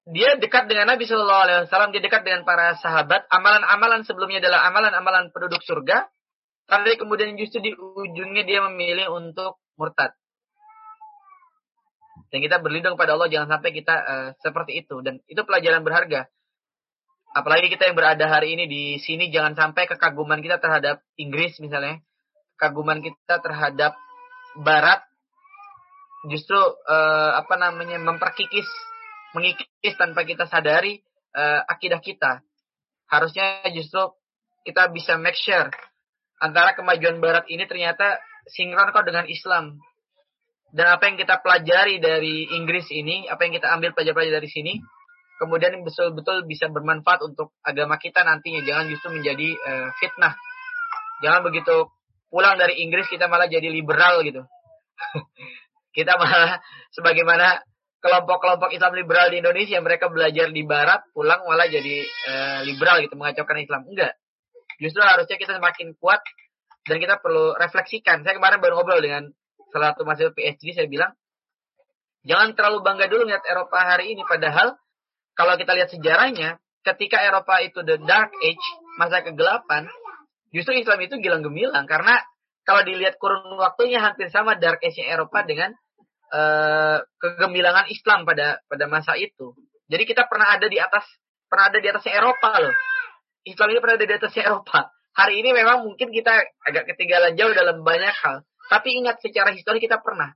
dia dekat dengan Nabi Shallallahu Alaihi Wasallam, dia dekat dengan para sahabat. Amalan-amalan sebelumnya adalah amalan-amalan penduduk surga. Tapi kemudian justru di ujungnya dia memilih untuk murtad. Dan kita berlindung pada Allah jangan sampai kita uh, seperti itu. Dan itu pelajaran berharga. Apalagi kita yang berada hari ini di sini jangan sampai kekaguman kita terhadap Inggris misalnya, kekaguman kita terhadap Barat justru uh, apa namanya memperkikis mengikis tanpa kita sadari uh, akidah kita. Harusnya justru kita bisa make sure antara kemajuan barat ini ternyata sinkron kok dengan Islam. Dan apa yang kita pelajari dari Inggris ini, apa yang kita ambil pelajaran dari sini, kemudian betul-betul bisa bermanfaat untuk agama kita nantinya. Jangan justru menjadi uh, fitnah. Jangan begitu pulang dari Inggris kita malah jadi liberal gitu. kita malah sebagaimana kelompok-kelompok Islam liberal di Indonesia mereka belajar di Barat pulang malah jadi uh, liberal gitu mengacaukan Islam. Enggak. Justru harusnya kita semakin kuat dan kita perlu refleksikan. Saya kemarin baru ngobrol dengan salah satu mahasiswa PhD saya bilang jangan terlalu bangga dulu lihat Eropa hari ini. Padahal kalau kita lihat sejarahnya ketika Eropa itu the dark age masa kegelapan justru Islam itu gilang gemilang. Karena kalau dilihat kurun waktunya hampir sama dark age Eropa dengan uh, kegemilangan Islam pada pada masa itu. Jadi kita pernah ada di atas pernah ada di atasnya Eropa loh. Islam ini pernah ada di atasnya Eropa. Hari ini memang mungkin kita agak ketinggalan jauh dalam banyak hal. Tapi ingat secara histori kita pernah.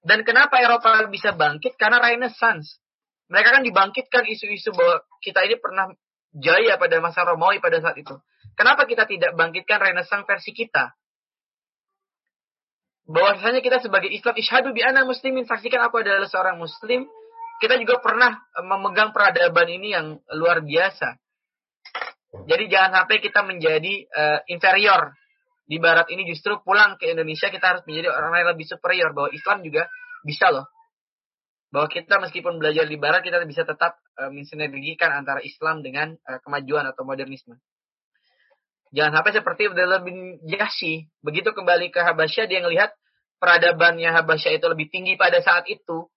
Dan kenapa Eropa bisa bangkit? Karena Renaissance. Mereka kan dibangkitkan isu-isu bahwa kita ini pernah jaya pada masa Romawi pada saat itu. Kenapa kita tidak bangkitkan Renaissance versi kita? Bahwasanya kita sebagai Islam isyhadu bi ana muslimin saksikan aku adalah seorang muslim. Kita juga pernah eh, memegang peradaban ini yang luar biasa. Jadi jangan sampai kita menjadi uh, inferior. Di barat ini justru pulang ke Indonesia kita harus menjadi orang yang lebih superior. Bahwa Islam juga bisa loh. Bahwa kita meskipun belajar di barat kita bisa tetap uh, mensinergikan antara Islam dengan uh, kemajuan atau modernisme Jangan sampai seperti Abdullah bin Yasi. Begitu kembali ke Habasyah, dia ngelihat peradabannya Habasyah itu lebih tinggi pada saat itu.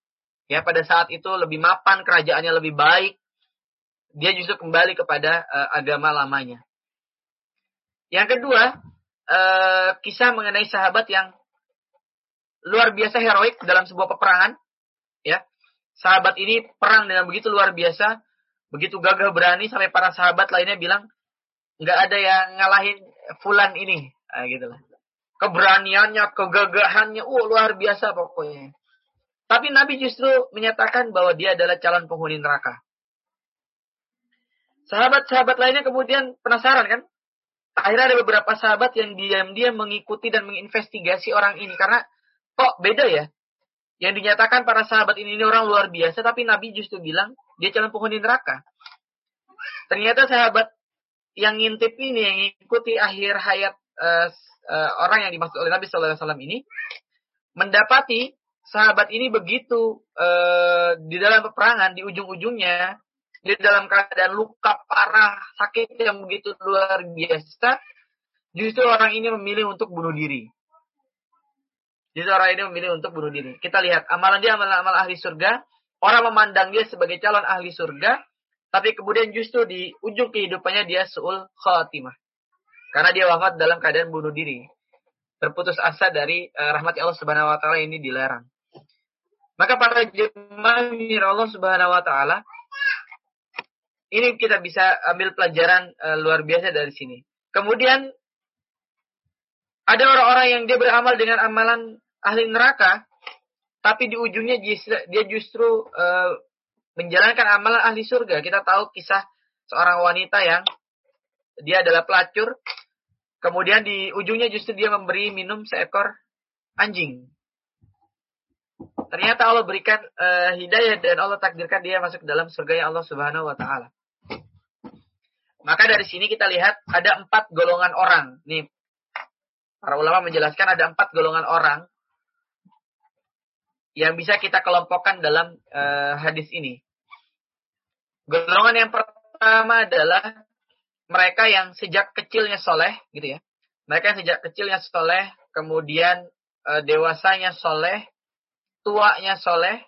Ya, pada saat itu lebih mapan, kerajaannya lebih baik. Dia justru kembali kepada uh, agama lamanya. Yang kedua, uh, kisah mengenai sahabat yang luar biasa heroik dalam sebuah peperangan. Ya, sahabat ini perang dengan begitu luar biasa, begitu gagah berani sampai para sahabat lainnya bilang, nggak ada yang ngalahin Fulan ini, nah, gitu lah. Keberaniannya, kegagahannya, uh luar biasa pokoknya. Tapi Nabi justru menyatakan bahwa dia adalah calon penghuni neraka. Sahabat-sahabat lainnya kemudian penasaran kan? Akhirnya ada beberapa sahabat yang diam-diam mengikuti dan menginvestigasi orang ini karena kok beda ya? Yang dinyatakan para sahabat ini, ini orang luar biasa, tapi Nabi justru bilang dia calon penghuni neraka. Ternyata sahabat yang ngintip ini yang ikuti akhir hayat uh, uh, orang yang dimaksud oleh Nabi Shallallahu Alaihi Wasallam ini mendapati sahabat ini begitu uh, di dalam peperangan di ujung-ujungnya di dalam keadaan luka parah sakit yang begitu luar biasa justru orang ini memilih untuk bunuh diri. Justru orang ini memilih untuk bunuh diri. Kita lihat amalan dia amalan amal ahli surga orang memandang dia sebagai calon ahli surga tapi kemudian justru di ujung kehidupannya dia su'ul khatimah. Karena dia wafat dalam keadaan bunuh diri. Terputus asa dari uh, rahmat Allah Subhanahu wa taala ini dilarang. Maka para jemaah Allah Subhanahu wa taala ini kita bisa ambil pelajaran uh, luar biasa dari sini. Kemudian ada orang-orang yang dia beramal dengan amalan ahli neraka, tapi di ujungnya dia justru uh, menjalankan amalan ahli surga. Kita tahu kisah seorang wanita yang dia adalah pelacur. Kemudian di ujungnya justru dia memberi minum seekor anjing. Ternyata Allah berikan uh, hidayah dan Allah takdirkan dia masuk ke dalam surga yang Allah Subhanahu wa taala. Maka dari sini kita lihat ada empat golongan orang. Nih, para ulama menjelaskan ada empat golongan orang yang bisa kita kelompokkan dalam uh, hadis ini. Golongan yang pertama adalah mereka yang sejak kecilnya soleh, gitu ya. Mereka yang sejak kecilnya soleh, kemudian uh, dewasanya soleh, tuanya soleh,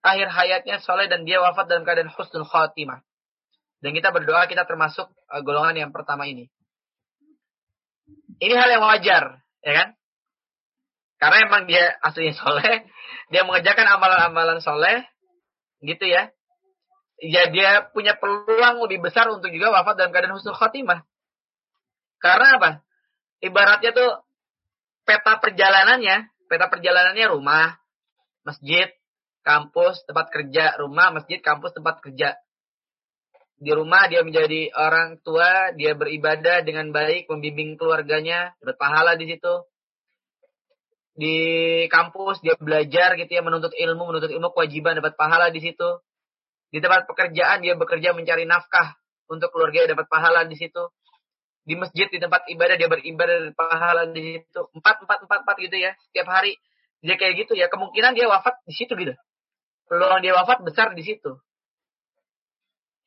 akhir hayatnya soleh dan dia wafat dalam keadaan husnul khatimah. Dan kita berdoa kita termasuk uh, golongan yang pertama ini. Ini hal yang wajar, ya kan? Karena emang dia aslinya soleh, dia mengerjakan amalan-amalan soleh, gitu ya. Ya dia punya peluang lebih besar untuk juga wafat dalam keadaan husnul khatimah. Karena apa? Ibaratnya tuh peta perjalanannya, peta perjalanannya rumah, masjid, kampus, tempat kerja, rumah, masjid, kampus, tempat kerja. Di rumah dia menjadi orang tua, dia beribadah dengan baik, membimbing keluarganya, dapat pahala di situ di kampus dia belajar gitu ya menuntut ilmu menuntut ilmu kewajiban dapat pahala di situ di tempat pekerjaan dia bekerja mencari nafkah untuk keluarga dapat pahala di situ. Di masjid di tempat ibadah dia beribadah dapat pahala di situ. Empat empat empat empat gitu ya setiap hari. Dia kayak gitu ya kemungkinan dia wafat di situ gitu. Peluang dia wafat besar di situ.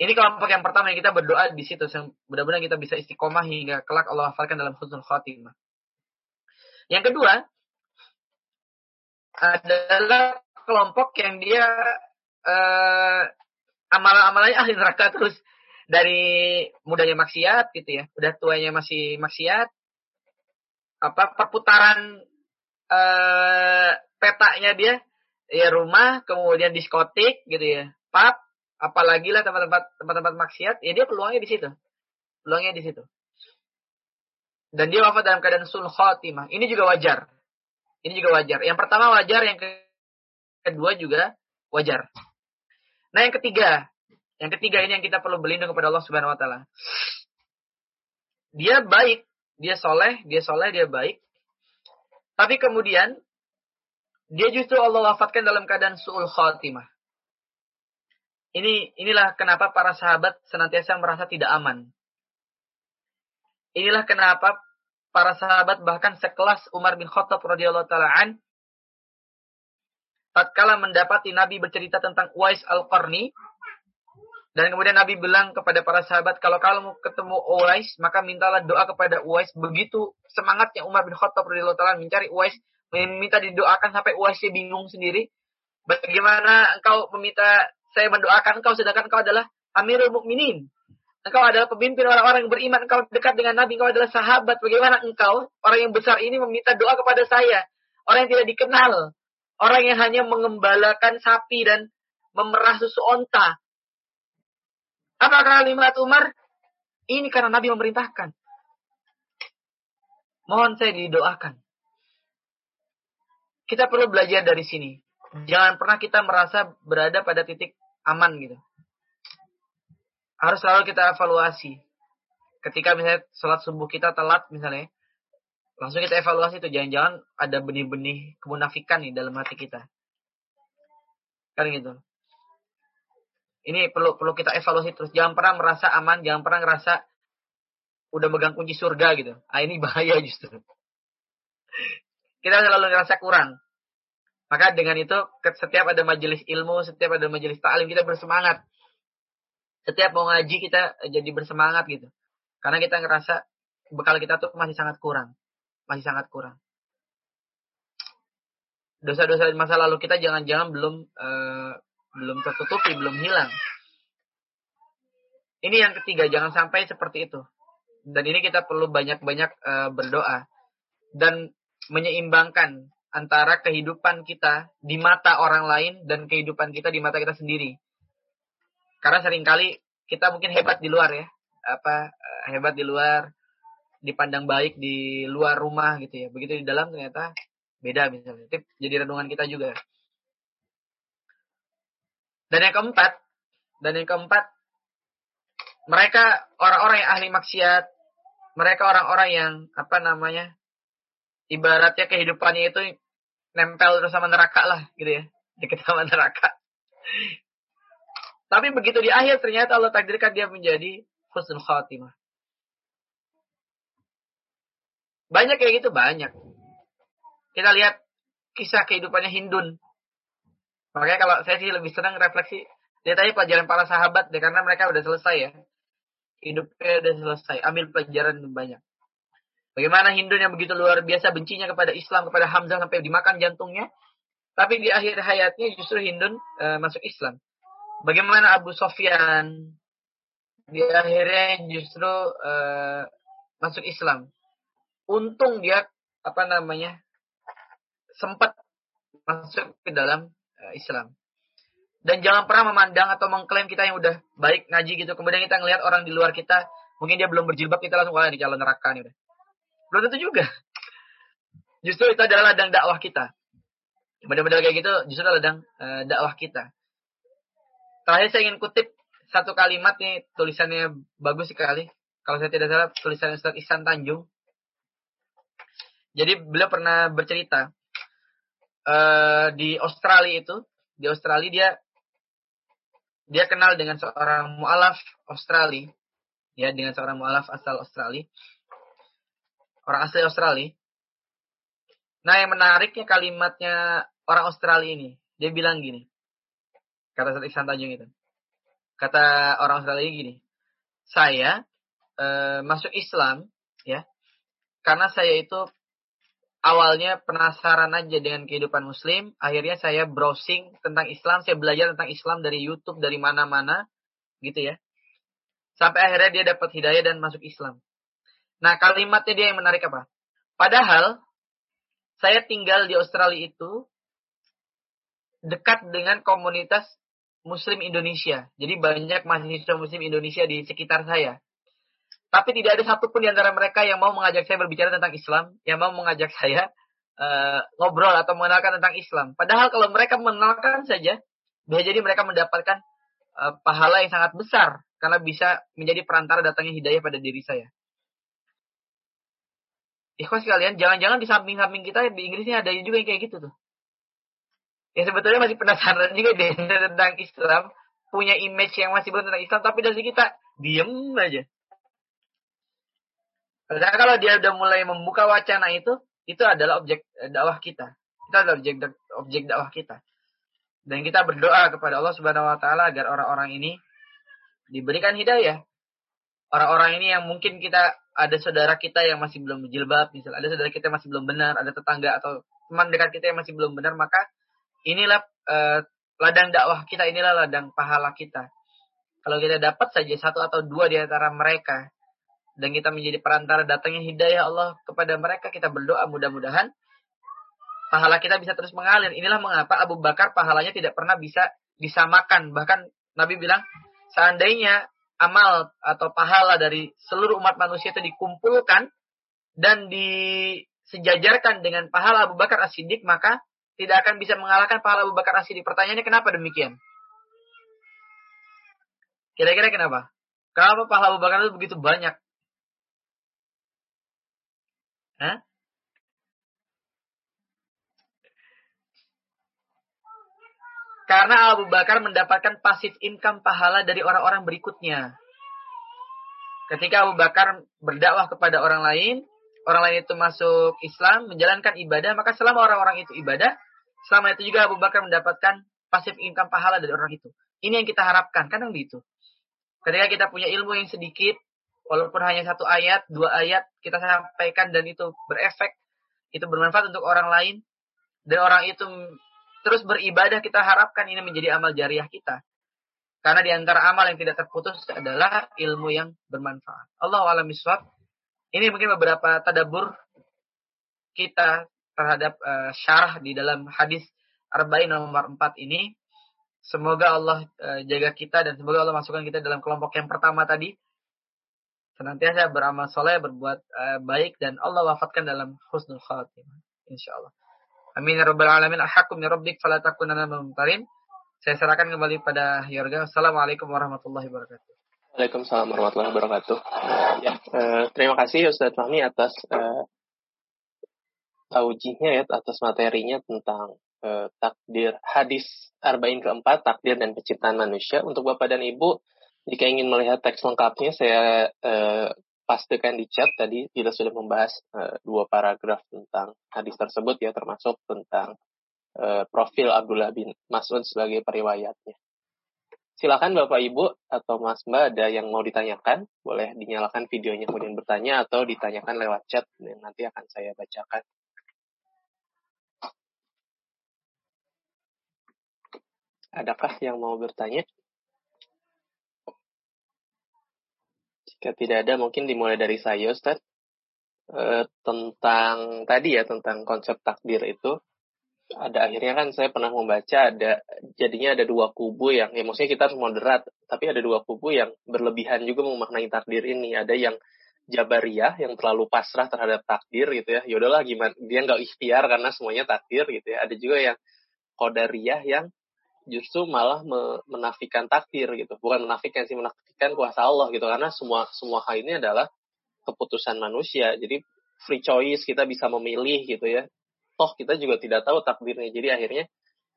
Ini kelompok yang pertama yang kita berdoa di situ. Mudah-mudahan kita bisa istiqomah hingga kelak Allah wafatkan dalam husnul khatimah. Yang kedua adalah kelompok yang dia uh, amalan-amalannya ahli neraka terus dari mudanya maksiat gitu ya, udah tuanya masih maksiat, apa perputaran uh, petanya dia ya rumah, kemudian diskotik gitu ya, pub, apalagi lah tempat-tempat tempat-tempat maksiat, ya dia peluangnya di situ, peluangnya di situ. Dan dia wafat dalam keadaan sul khotimah. Ini juga wajar. Ini juga wajar. Yang pertama wajar, yang kedua juga wajar. Nah, yang ketiga, yang ketiga ini yang kita perlu berlindung kepada Allah Subhanahu wa taala. Dia baik, dia soleh, dia soleh, dia baik. Tapi kemudian dia justru Allah wafatkan dalam keadaan su'ul khatimah. Ini inilah kenapa para sahabat senantiasa merasa tidak aman. Inilah kenapa para sahabat bahkan sekelas Umar bin Khattab radhiyallahu taala an tatkala mendapati Nabi bercerita tentang Uwais Al-Qarni dan kemudian Nabi bilang kepada para sahabat kalau kamu ketemu Uwais maka mintalah doa kepada Uwais begitu semangatnya Umar bin Khattab radhiyallahu mencari Uwais meminta didoakan sampai Uwaisnya bingung sendiri bagaimana engkau meminta saya mendoakan engkau sedangkan engkau adalah Amirul Mukminin Engkau adalah pemimpin orang-orang yang beriman. Engkau dekat dengan Nabi. Engkau adalah sahabat. Bagaimana engkau, orang yang besar ini meminta doa kepada saya. Orang yang tidak dikenal. Orang yang hanya mengembalakan sapi dan memerah susu onta. Apa kalimat Umar? Ini karena Nabi memerintahkan. Mohon saya didoakan. Kita perlu belajar dari sini. Jangan pernah kita merasa berada pada titik aman gitu harus selalu kita evaluasi. Ketika misalnya sholat subuh kita telat misalnya, langsung kita evaluasi itu jangan-jangan ada benih-benih kemunafikan nih dalam hati kita. Kan gitu. Ini perlu perlu kita evaluasi terus. Jangan pernah merasa aman, jangan pernah ngerasa udah megang kunci surga gitu. Ah ini bahaya justru. Kita selalu ngerasa kurang. Maka dengan itu setiap ada majelis ilmu, setiap ada majelis ta'lim kita bersemangat setiap mau ngaji kita jadi bersemangat gitu. Karena kita ngerasa bekal kita tuh masih sangat kurang. Masih sangat kurang. Dosa-dosa masa lalu kita jangan-jangan belum uh, belum tertutupi, belum hilang. Ini yang ketiga, jangan sampai seperti itu. Dan ini kita perlu banyak-banyak uh, berdoa dan menyeimbangkan antara kehidupan kita di mata orang lain dan kehidupan kita di mata kita sendiri. Karena sering kali kita mungkin hebat di luar ya. Apa eh, hebat di luar, dipandang baik di luar rumah gitu ya. Begitu di dalam ternyata beda misalnya. Itu jadi renungan kita juga. Dan yang keempat, dan yang keempat, mereka orang-orang yang ahli maksiat, mereka orang-orang yang apa namanya, ibaratnya kehidupannya itu nempel terus sama neraka lah gitu ya, deket sama neraka. Tapi begitu di akhir ternyata Allah takdirkan dia menjadi husnul khatimah. Banyak kayak gitu, banyak. Kita lihat kisah kehidupannya Hindun. Makanya kalau saya sih lebih senang refleksi lihat aja pelajaran para sahabat deh karena mereka udah selesai ya. Hidupnya udah selesai, ambil pelajaran banyak. Bagaimana Hindu yang begitu luar biasa bencinya kepada Islam, kepada Hamzah sampai dimakan jantungnya. Tapi di akhir hayatnya justru Hindun uh, masuk Islam. Bagaimana Abu Sofyan di akhirnya justru uh, masuk Islam. Untung dia apa namanya sempat masuk ke dalam uh, Islam. Dan jangan pernah memandang atau mengklaim kita yang udah baik ngaji gitu. Kemudian kita ngelihat orang di luar kita, mungkin dia belum berjilbab, kita langsung wah di calon neraka nih udah. Belum tentu juga. Justru itu adalah ladang dakwah kita. Benar-benar kayak gitu, justru ladang uh, dakwah kita. Terakhir saya ingin kutip satu kalimat nih, tulisannya bagus sekali. Kalau saya tidak salah, tulisan Ustaz Ihsan Tanjung. Jadi beliau pernah bercerita uh, di Australia itu, di Australia dia dia kenal dengan seorang mualaf Australia, ya dengan seorang mualaf asal Australia orang asli Australia. Nah, yang menariknya kalimatnya orang Australia ini. Dia bilang gini. Kata Ustaz Iksan Tanjung itu. Kata orang Australia gini. Saya e, masuk Islam, ya. Karena saya itu awalnya penasaran aja dengan kehidupan muslim. Akhirnya saya browsing tentang Islam. Saya belajar tentang Islam dari Youtube, dari mana-mana. Gitu ya. Sampai akhirnya dia dapat hidayah dan masuk Islam. Nah, kalimatnya dia yang menarik apa? Padahal saya tinggal di Australia itu dekat dengan komunitas Muslim Indonesia. Jadi banyak mahasiswa Muslim Indonesia di sekitar saya. Tapi tidak ada satupun di antara mereka yang mau mengajak saya berbicara tentang Islam, yang mau mengajak saya uh, ngobrol atau mengenalkan tentang Islam. Padahal kalau mereka mengenalkan saja, bisa jadi mereka mendapatkan uh, pahala yang sangat besar karena bisa menjadi perantara datangnya hidayah pada diri saya. Ikhwas kalian, jangan-jangan di samping-samping kita di Inggrisnya ada juga yang kayak gitu tuh. Ya sebetulnya masih penasaran juga deh tentang Islam, punya image yang masih belum tentang Islam, tapi dari kita diem aja. Karena kalau dia udah mulai membuka wacana itu, itu adalah objek dakwah kita. Itu adalah objek objek dakwah kita. Dan kita berdoa kepada Allah Subhanahu wa taala agar orang-orang ini diberikan hidayah. Orang-orang ini yang mungkin kita ada saudara kita yang masih belum jilbab, misal ada saudara kita yang masih belum benar, ada tetangga atau teman dekat kita yang masih belum benar, maka inilah uh, ladang dakwah kita, inilah ladang pahala kita. Kalau kita dapat saja satu atau dua di antara mereka dan kita menjadi perantara datangnya hidayah Allah kepada mereka, kita berdoa mudah-mudahan pahala kita bisa terus mengalir. Inilah mengapa Abu Bakar pahalanya tidak pernah bisa disamakan. Bahkan Nabi bilang, seandainya amal atau pahala dari seluruh umat manusia itu dikumpulkan dan disejajarkan dengan pahala Abu Bakar As-Siddiq, maka tidak akan bisa mengalahkan pahala Abu Bakar As-Siddiq. Pertanyaannya kenapa demikian? Kira-kira kenapa? Kenapa pahala Abu Bakar itu begitu banyak? Karena Abu Bakar mendapatkan pasif income pahala dari orang-orang berikutnya. Ketika Abu Bakar berdakwah kepada orang lain, orang lain itu masuk Islam, menjalankan ibadah, maka selama orang-orang itu ibadah, selama itu juga Abu Bakar mendapatkan pasif income pahala dari orang itu. Ini yang kita harapkan, kadang begitu. Ketika kita punya ilmu yang sedikit, walaupun hanya satu ayat, dua ayat, kita sampaikan dan itu berefek, itu bermanfaat untuk orang lain, dan orang itu terus beribadah kita harapkan ini menjadi amal jariah kita. Karena di antara amal yang tidak terputus adalah ilmu yang bermanfaat. Allah alam iswab. Ini mungkin beberapa tadabur kita terhadap uh, syarah di dalam hadis Arba'in nomor 4 ini. Semoga Allah uh, jaga kita dan semoga Allah masukkan kita dalam kelompok yang pertama tadi. Senantiasa beramal soleh, berbuat uh, baik dan Allah wafatkan dalam husnul khatimah. Insya Allah. Amin ya rabbal alamin. Ahakkum ya rabbik fala takunanna mumtarin. Saya serahkan kembali pada Yorga. Assalamualaikum warahmatullahi wabarakatuh. Waalaikumsalam warahmatullahi wabarakatuh. Ya, eh, terima kasih Ustaz Fahmi atas eh, ya, atas materinya tentang eh, takdir hadis arba'in keempat, takdir dan penciptaan manusia. Untuk Bapak dan Ibu, jika ingin melihat teks lengkapnya, saya eh, pastikan di chat tadi kita sudah membahas uh, dua paragraf tentang hadis tersebut ya termasuk tentang uh, profil Abdullah bin Mas'ud sebagai periwayatnya. Silakan Bapak Ibu atau Mas Mbak ada yang mau ditanyakan, boleh dinyalakan videonya kemudian bertanya atau ditanyakan lewat chat dan nanti akan saya bacakan. Adakah yang mau bertanya? Jika tidak ada, mungkin dimulai dari saya, Ustaz. E, tentang tadi ya, tentang konsep takdir itu ada akhirnya kan saya pernah membaca ada jadinya ada dua kubu yang ya maksudnya kita harus moderat tapi ada dua kubu yang berlebihan juga memaknai takdir ini. Ada yang jabariyah yang terlalu pasrah terhadap takdir gitu ya. Ya udahlah gimana dia nggak ikhtiar karena semuanya takdir gitu ya. Ada juga yang kodariyah yang justru malah menafikan takdir gitu. Bukan menafikan sih menafikan kuasa Allah gitu. Karena semua semua hal ini adalah keputusan manusia. Jadi free choice kita bisa memilih gitu ya. Toh kita juga tidak tahu takdirnya. Jadi akhirnya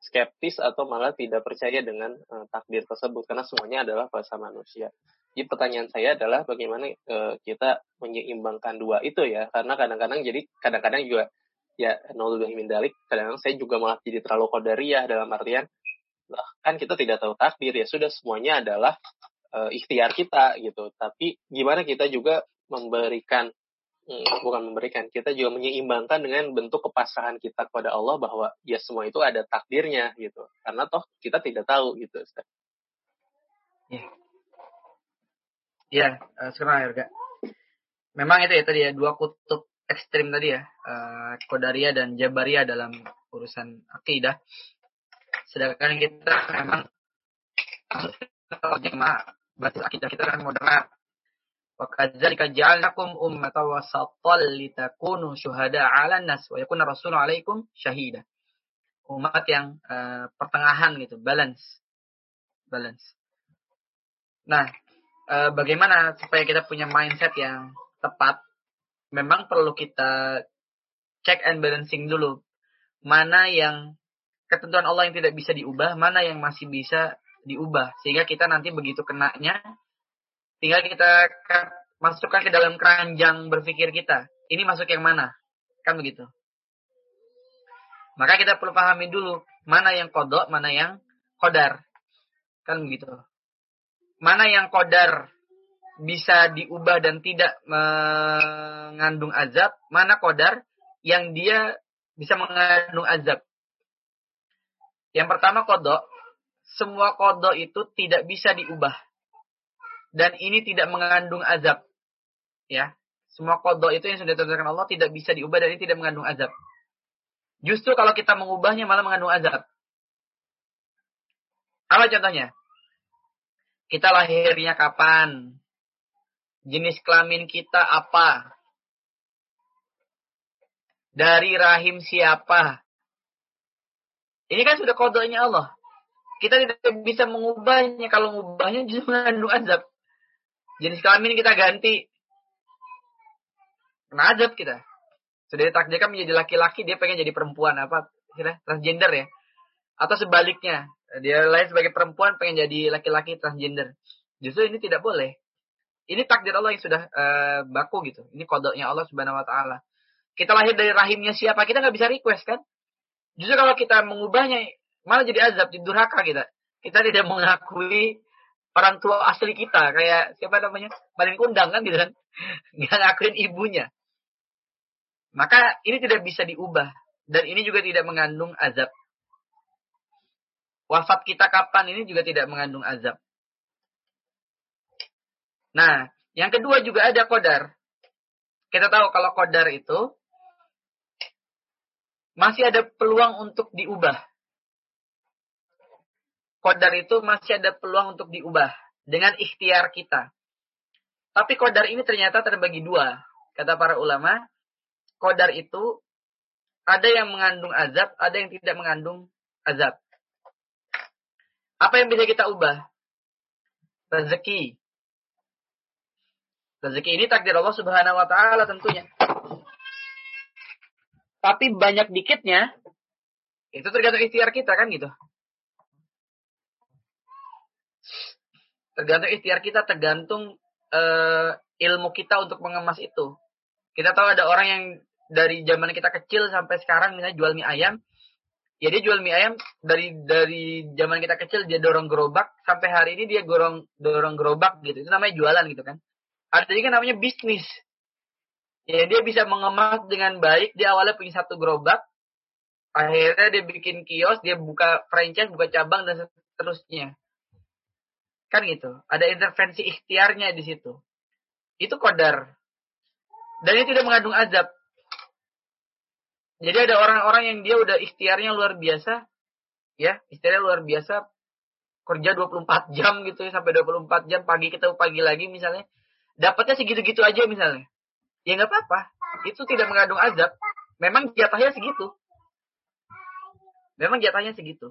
skeptis atau malah tidak percaya dengan uh, takdir tersebut. Karena semuanya adalah bahasa manusia. Jadi pertanyaan saya adalah bagaimana uh, kita menyeimbangkan dua itu ya. Karena kadang-kadang jadi kadang-kadang juga ya dalik kadang-kadang saya juga malah jadi terlalu kodariah dalam artian lah, kan kita tidak tahu takdir ya sudah semuanya adalah uh, ikhtiar kita gitu tapi gimana kita juga memberikan Hmm, bukan memberikan, kita juga menyeimbangkan dengan bentuk kepasrahan kita kepada Allah bahwa ya semua itu ada takdirnya gitu. Karena toh kita tidak tahu gitu. Ustaz. Ya. Ya, uh, sekarang Erga. Memang itu ya tadi ya dua kutub ekstrim tadi ya, uh, Kodaria dan Jabaria dalam urusan akidah. Sedangkan kita memang kalau jemaah basis akidah kita kan moderat Wa kadzalika ja'alnakum ummatan wasatan litakunu syuhada 'alan nas wa yakuna rasulu 'alaikum syahida. Umat yang uh, pertengahan gitu, balance. Balance. Nah, uh, bagaimana supaya kita punya mindset yang tepat? Memang perlu kita check and balancing dulu. Mana yang ketentuan Allah yang tidak bisa diubah, mana yang masih bisa diubah. Sehingga kita nanti begitu kenanya, Tinggal kita masukkan ke dalam keranjang berpikir kita. Ini masuk yang mana? Kan begitu. Maka kita perlu pahami dulu mana yang kodok, mana yang kodar. Kan begitu. Mana yang kodar bisa diubah dan tidak mengandung azab, mana kodar yang dia bisa mengandung azab. Yang pertama kodok, semua kodok itu tidak bisa diubah dan ini tidak mengandung azab. Ya, semua kodok itu yang sudah ditentukan Allah tidak bisa diubah dan ini tidak mengandung azab. Justru kalau kita mengubahnya malah mengandung azab. Apa contohnya? Kita lahirnya kapan? Jenis kelamin kita apa? Dari rahim siapa? Ini kan sudah kodoknya Allah. Kita tidak bisa mengubahnya. Kalau mengubahnya justru mengandung azab jenis kelamin kita ganti. Kena azab kita. Sudah ditakdirkan menjadi laki-laki, dia pengen jadi perempuan apa? Transgender ya. Atau sebaliknya, dia lahir sebagai perempuan pengen jadi laki-laki transgender. Justru ini tidak boleh. Ini takdir Allah yang sudah uh, baku gitu. Ini kodoknya Allah Subhanahu Wa Taala. Kita lahir dari rahimnya siapa kita nggak bisa request kan? Justru kalau kita mengubahnya malah jadi azab, jadi durhaka kita. Kita tidak mengakui orang tua asli kita. Kayak siapa namanya? Paling kundang kan gitu kan? Nggak ngakuin ibunya. Maka ini tidak bisa diubah. Dan ini juga tidak mengandung azab. Wafat kita kapan ini juga tidak mengandung azab. Nah yang kedua juga ada kodar kita tahu kalau kodar itu masih ada peluang untuk diubah kodar itu masih ada peluang untuk diubah dengan ikhtiar kita. Tapi kodar ini ternyata terbagi dua. Kata para ulama, kodar itu ada yang mengandung azab, ada yang tidak mengandung azab. Apa yang bisa kita ubah? Rezeki. Rezeki ini takdir Allah Subhanahu wa taala tentunya. Tapi banyak dikitnya itu tergantung ikhtiar kita kan gitu. Tergantung ikhtiar kita, tergantung uh, ilmu kita untuk mengemas itu. Kita tahu ada orang yang dari zaman kita kecil sampai sekarang misalnya jual mie ayam, Ya dia jual mie ayam dari dari zaman kita kecil dia dorong gerobak sampai hari ini dia dorong dorong gerobak gitu. Itu namanya jualan gitu kan. Ada juga namanya bisnis. Ya dia bisa mengemas dengan baik. Dia awalnya punya satu gerobak. Akhirnya dia bikin kios, dia buka franchise, buka cabang dan seterusnya. Kan gitu. Ada intervensi ikhtiarnya di situ. Itu kodar. Dan itu tidak mengandung azab. Jadi ada orang-orang yang dia udah ikhtiarnya luar biasa. Ya, ikhtiarnya luar biasa. Kerja 24 jam gitu ya, sampai 24 jam. Pagi ketemu pagi lagi misalnya. Dapatnya segitu-gitu aja misalnya. Ya nggak apa-apa. Itu tidak mengandung azab. Memang jatahnya segitu. Memang jatahnya segitu.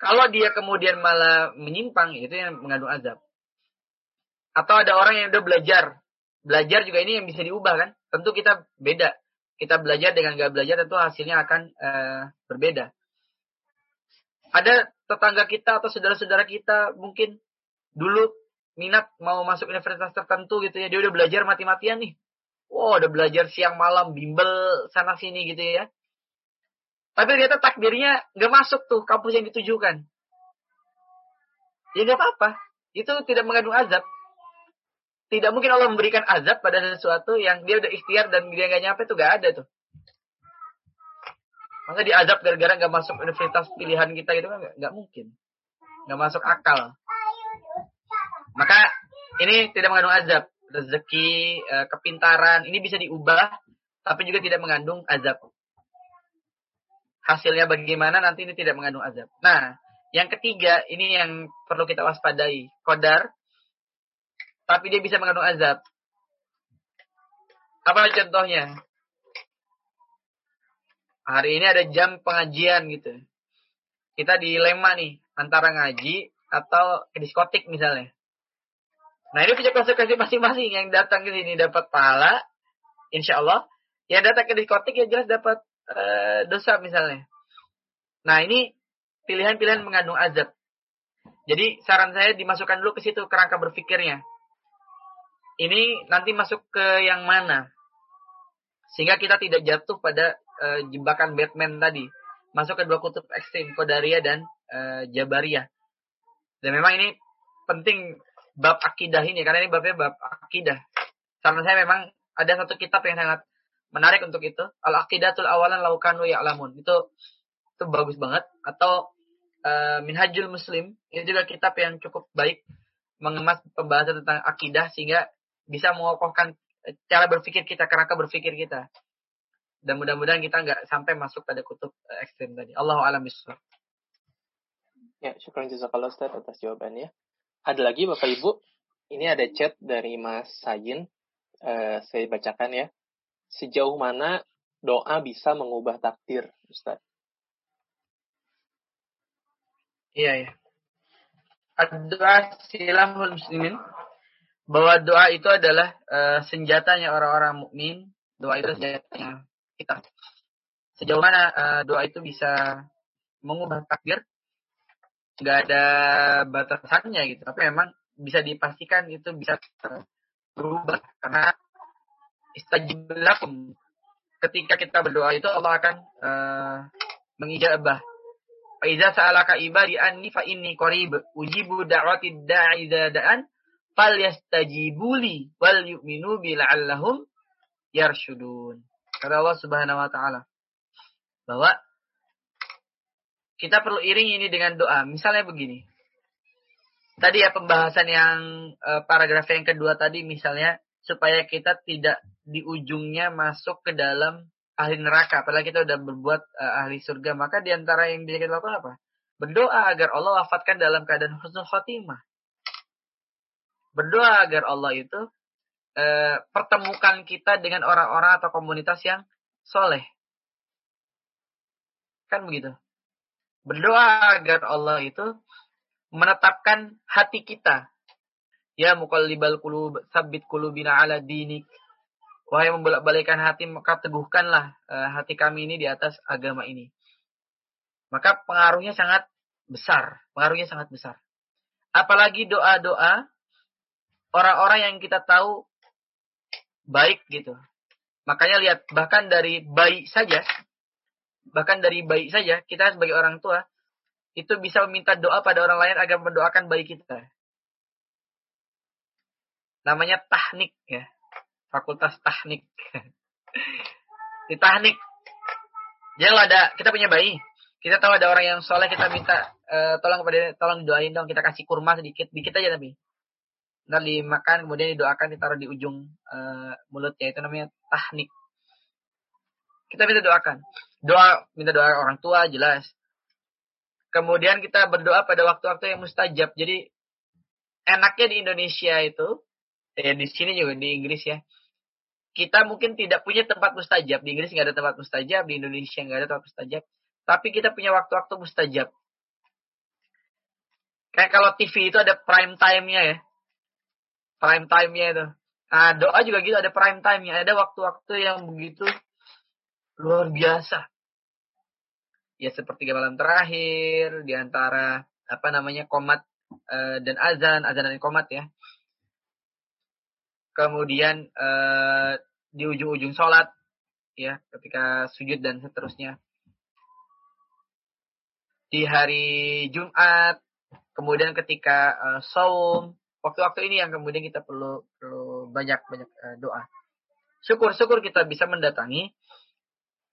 Kalau dia kemudian malah menyimpang, itu yang mengandung azab. Atau ada orang yang udah belajar. Belajar juga ini yang bisa diubah kan. Tentu kita beda. Kita belajar dengan gak belajar tentu hasilnya akan uh, berbeda. Ada tetangga kita atau saudara-saudara kita mungkin dulu minat mau masuk universitas tertentu gitu ya. Dia udah belajar mati-matian nih. Wow, udah belajar siang malam, bimbel sana sini gitu ya. Tapi ternyata takdirnya nggak masuk tuh kampus yang ditujukan. Ya nggak apa-apa. Itu tidak mengandung azab. Tidak mungkin Allah memberikan azab pada sesuatu yang dia udah ikhtiar dan dia nggak nyampe tuh nggak ada tuh. Masa diazab gara-gara nggak masuk universitas pilihan kita gitu kan nggak mungkin. Nggak masuk akal. Maka ini tidak mengandung azab. Rezeki, eh, kepintaran, ini bisa diubah, tapi juga tidak mengandung azab hasilnya bagaimana nanti ini tidak mengandung azab. Nah, yang ketiga ini yang perlu kita waspadai. Kodar, tapi dia bisa mengandung azab. Apa contohnya? Hari ini ada jam pengajian gitu. Kita dilema nih antara ngaji atau diskotik misalnya. Nah ini punya konsekuensi masing-masing. Yang datang ke sini dapat pahala, insya Allah. Yang datang ke diskotik ya jelas dapat uh, dosa misalnya. Nah ini pilihan-pilihan mengandung azab. Jadi saran saya dimasukkan dulu ke situ kerangka berpikirnya. Ini nanti masuk ke yang mana? Sehingga kita tidak jatuh pada uh, jebakan Batman tadi. Masuk ke dua kutub ekstrim, Kodaria dan uh, Jabaria. Dan memang ini penting bab akidah ini, karena ini babnya bab akidah. Saran saya memang ada satu kitab yang sangat menarik untuk itu. Al-Aqidatul Awalan Laukanu Ya'lamun. Itu itu bagus banget. Atau uh, Minhajul Muslim. Ini juga kitab yang cukup baik. Mengemas pembahasan tentang akidah sehingga bisa mengokohkan cara berpikir kita, kerangka berpikir kita. Dan mudah-mudahan kita nggak sampai masuk pada kutub uh, ekstrim tadi. Allahu a'lam Ya, syukur jazakallah Ustaz atas jawabannya. Ada lagi Bapak Ibu, ini ada chat dari Mas Sayin. Uh, saya bacakan ya sejauh mana doa bisa mengubah takdir, Ustaz? Iya, ya. Doa silahul muslimin. Bahwa doa itu adalah uh, senjatanya orang-orang mukmin. Doa itu senjatanya kita. Sejauh mana uh, doa itu bisa mengubah takdir? Gak ada batasannya gitu. Tapi memang bisa dipastikan itu bisa berubah. Karena istajib lakum. Ketika kita berdoa itu Allah akan uh, mengijabah. Fa iza sa'alaka ibadi anni fa inni qarib ujibu da'wati da'i da'an falyastajibuli wal yu'minu bi la'allahum yarshudun. Kata Allah Subhanahu wa taala bahwa kita perlu iring ini dengan doa. Misalnya begini. Tadi ya pembahasan yang uh, paragraf yang kedua tadi misalnya supaya kita tidak di ujungnya masuk ke dalam ahli neraka. Apalagi kita udah berbuat uh, ahli surga. Maka di antara yang bisa kita lakukan apa? Berdoa agar Allah wafatkan dalam keadaan husnul khotimah. Berdoa agar Allah itu uh, pertemukan kita dengan orang-orang atau komunitas yang soleh. Kan begitu. Berdoa agar Allah itu menetapkan hati kita. Ya muqallibal qulub, sabit qulubina ala dinik. Wahai membolak-balikan hati, maka teguhkanlah uh, hati kami ini di atas agama ini. Maka pengaruhnya sangat besar. Pengaruhnya sangat besar. Apalagi doa-doa orang-orang yang kita tahu baik gitu. Makanya lihat, bahkan dari bayi saja, bahkan dari bayi saja kita sebagai orang tua itu bisa meminta doa pada orang lain agar mendoakan bayi kita. Namanya tahnik ya. Fakultas Teknik. Di teknik. Jadi ada kita punya bayi, kita tahu ada orang yang soleh kita minta uh, tolong kepada tolong doain dong kita kasih kurma sedikit dikit aja tapi ntar dimakan kemudian didoakan ditaruh di ujung uh, mulutnya itu namanya tahnik kita minta doakan doa minta doa orang tua jelas. Kemudian kita berdoa pada waktu-waktu yang mustajab. Jadi enaknya di Indonesia itu ya di sini juga di Inggris ya. Kita mungkin tidak punya tempat mustajab. Di Inggris nggak ada tempat mustajab di Indonesia nggak ada tempat mustajab. Tapi kita punya waktu-waktu mustajab. Kayak kalau TV itu ada prime time-nya ya. Prime time-nya itu. Nah doa juga gitu ada prime time-nya. Ada waktu-waktu yang begitu luar biasa. Ya seperti malam terakhir di antara apa namanya komat uh, dan azan azan dan komat ya. Kemudian uh, di ujung-ujung sholat ya ketika sujud dan seterusnya. Di hari Jumat kemudian ketika uh, saum waktu-waktu ini yang kemudian kita perlu perlu banyak banyak uh, doa. Syukur syukur kita bisa mendatangi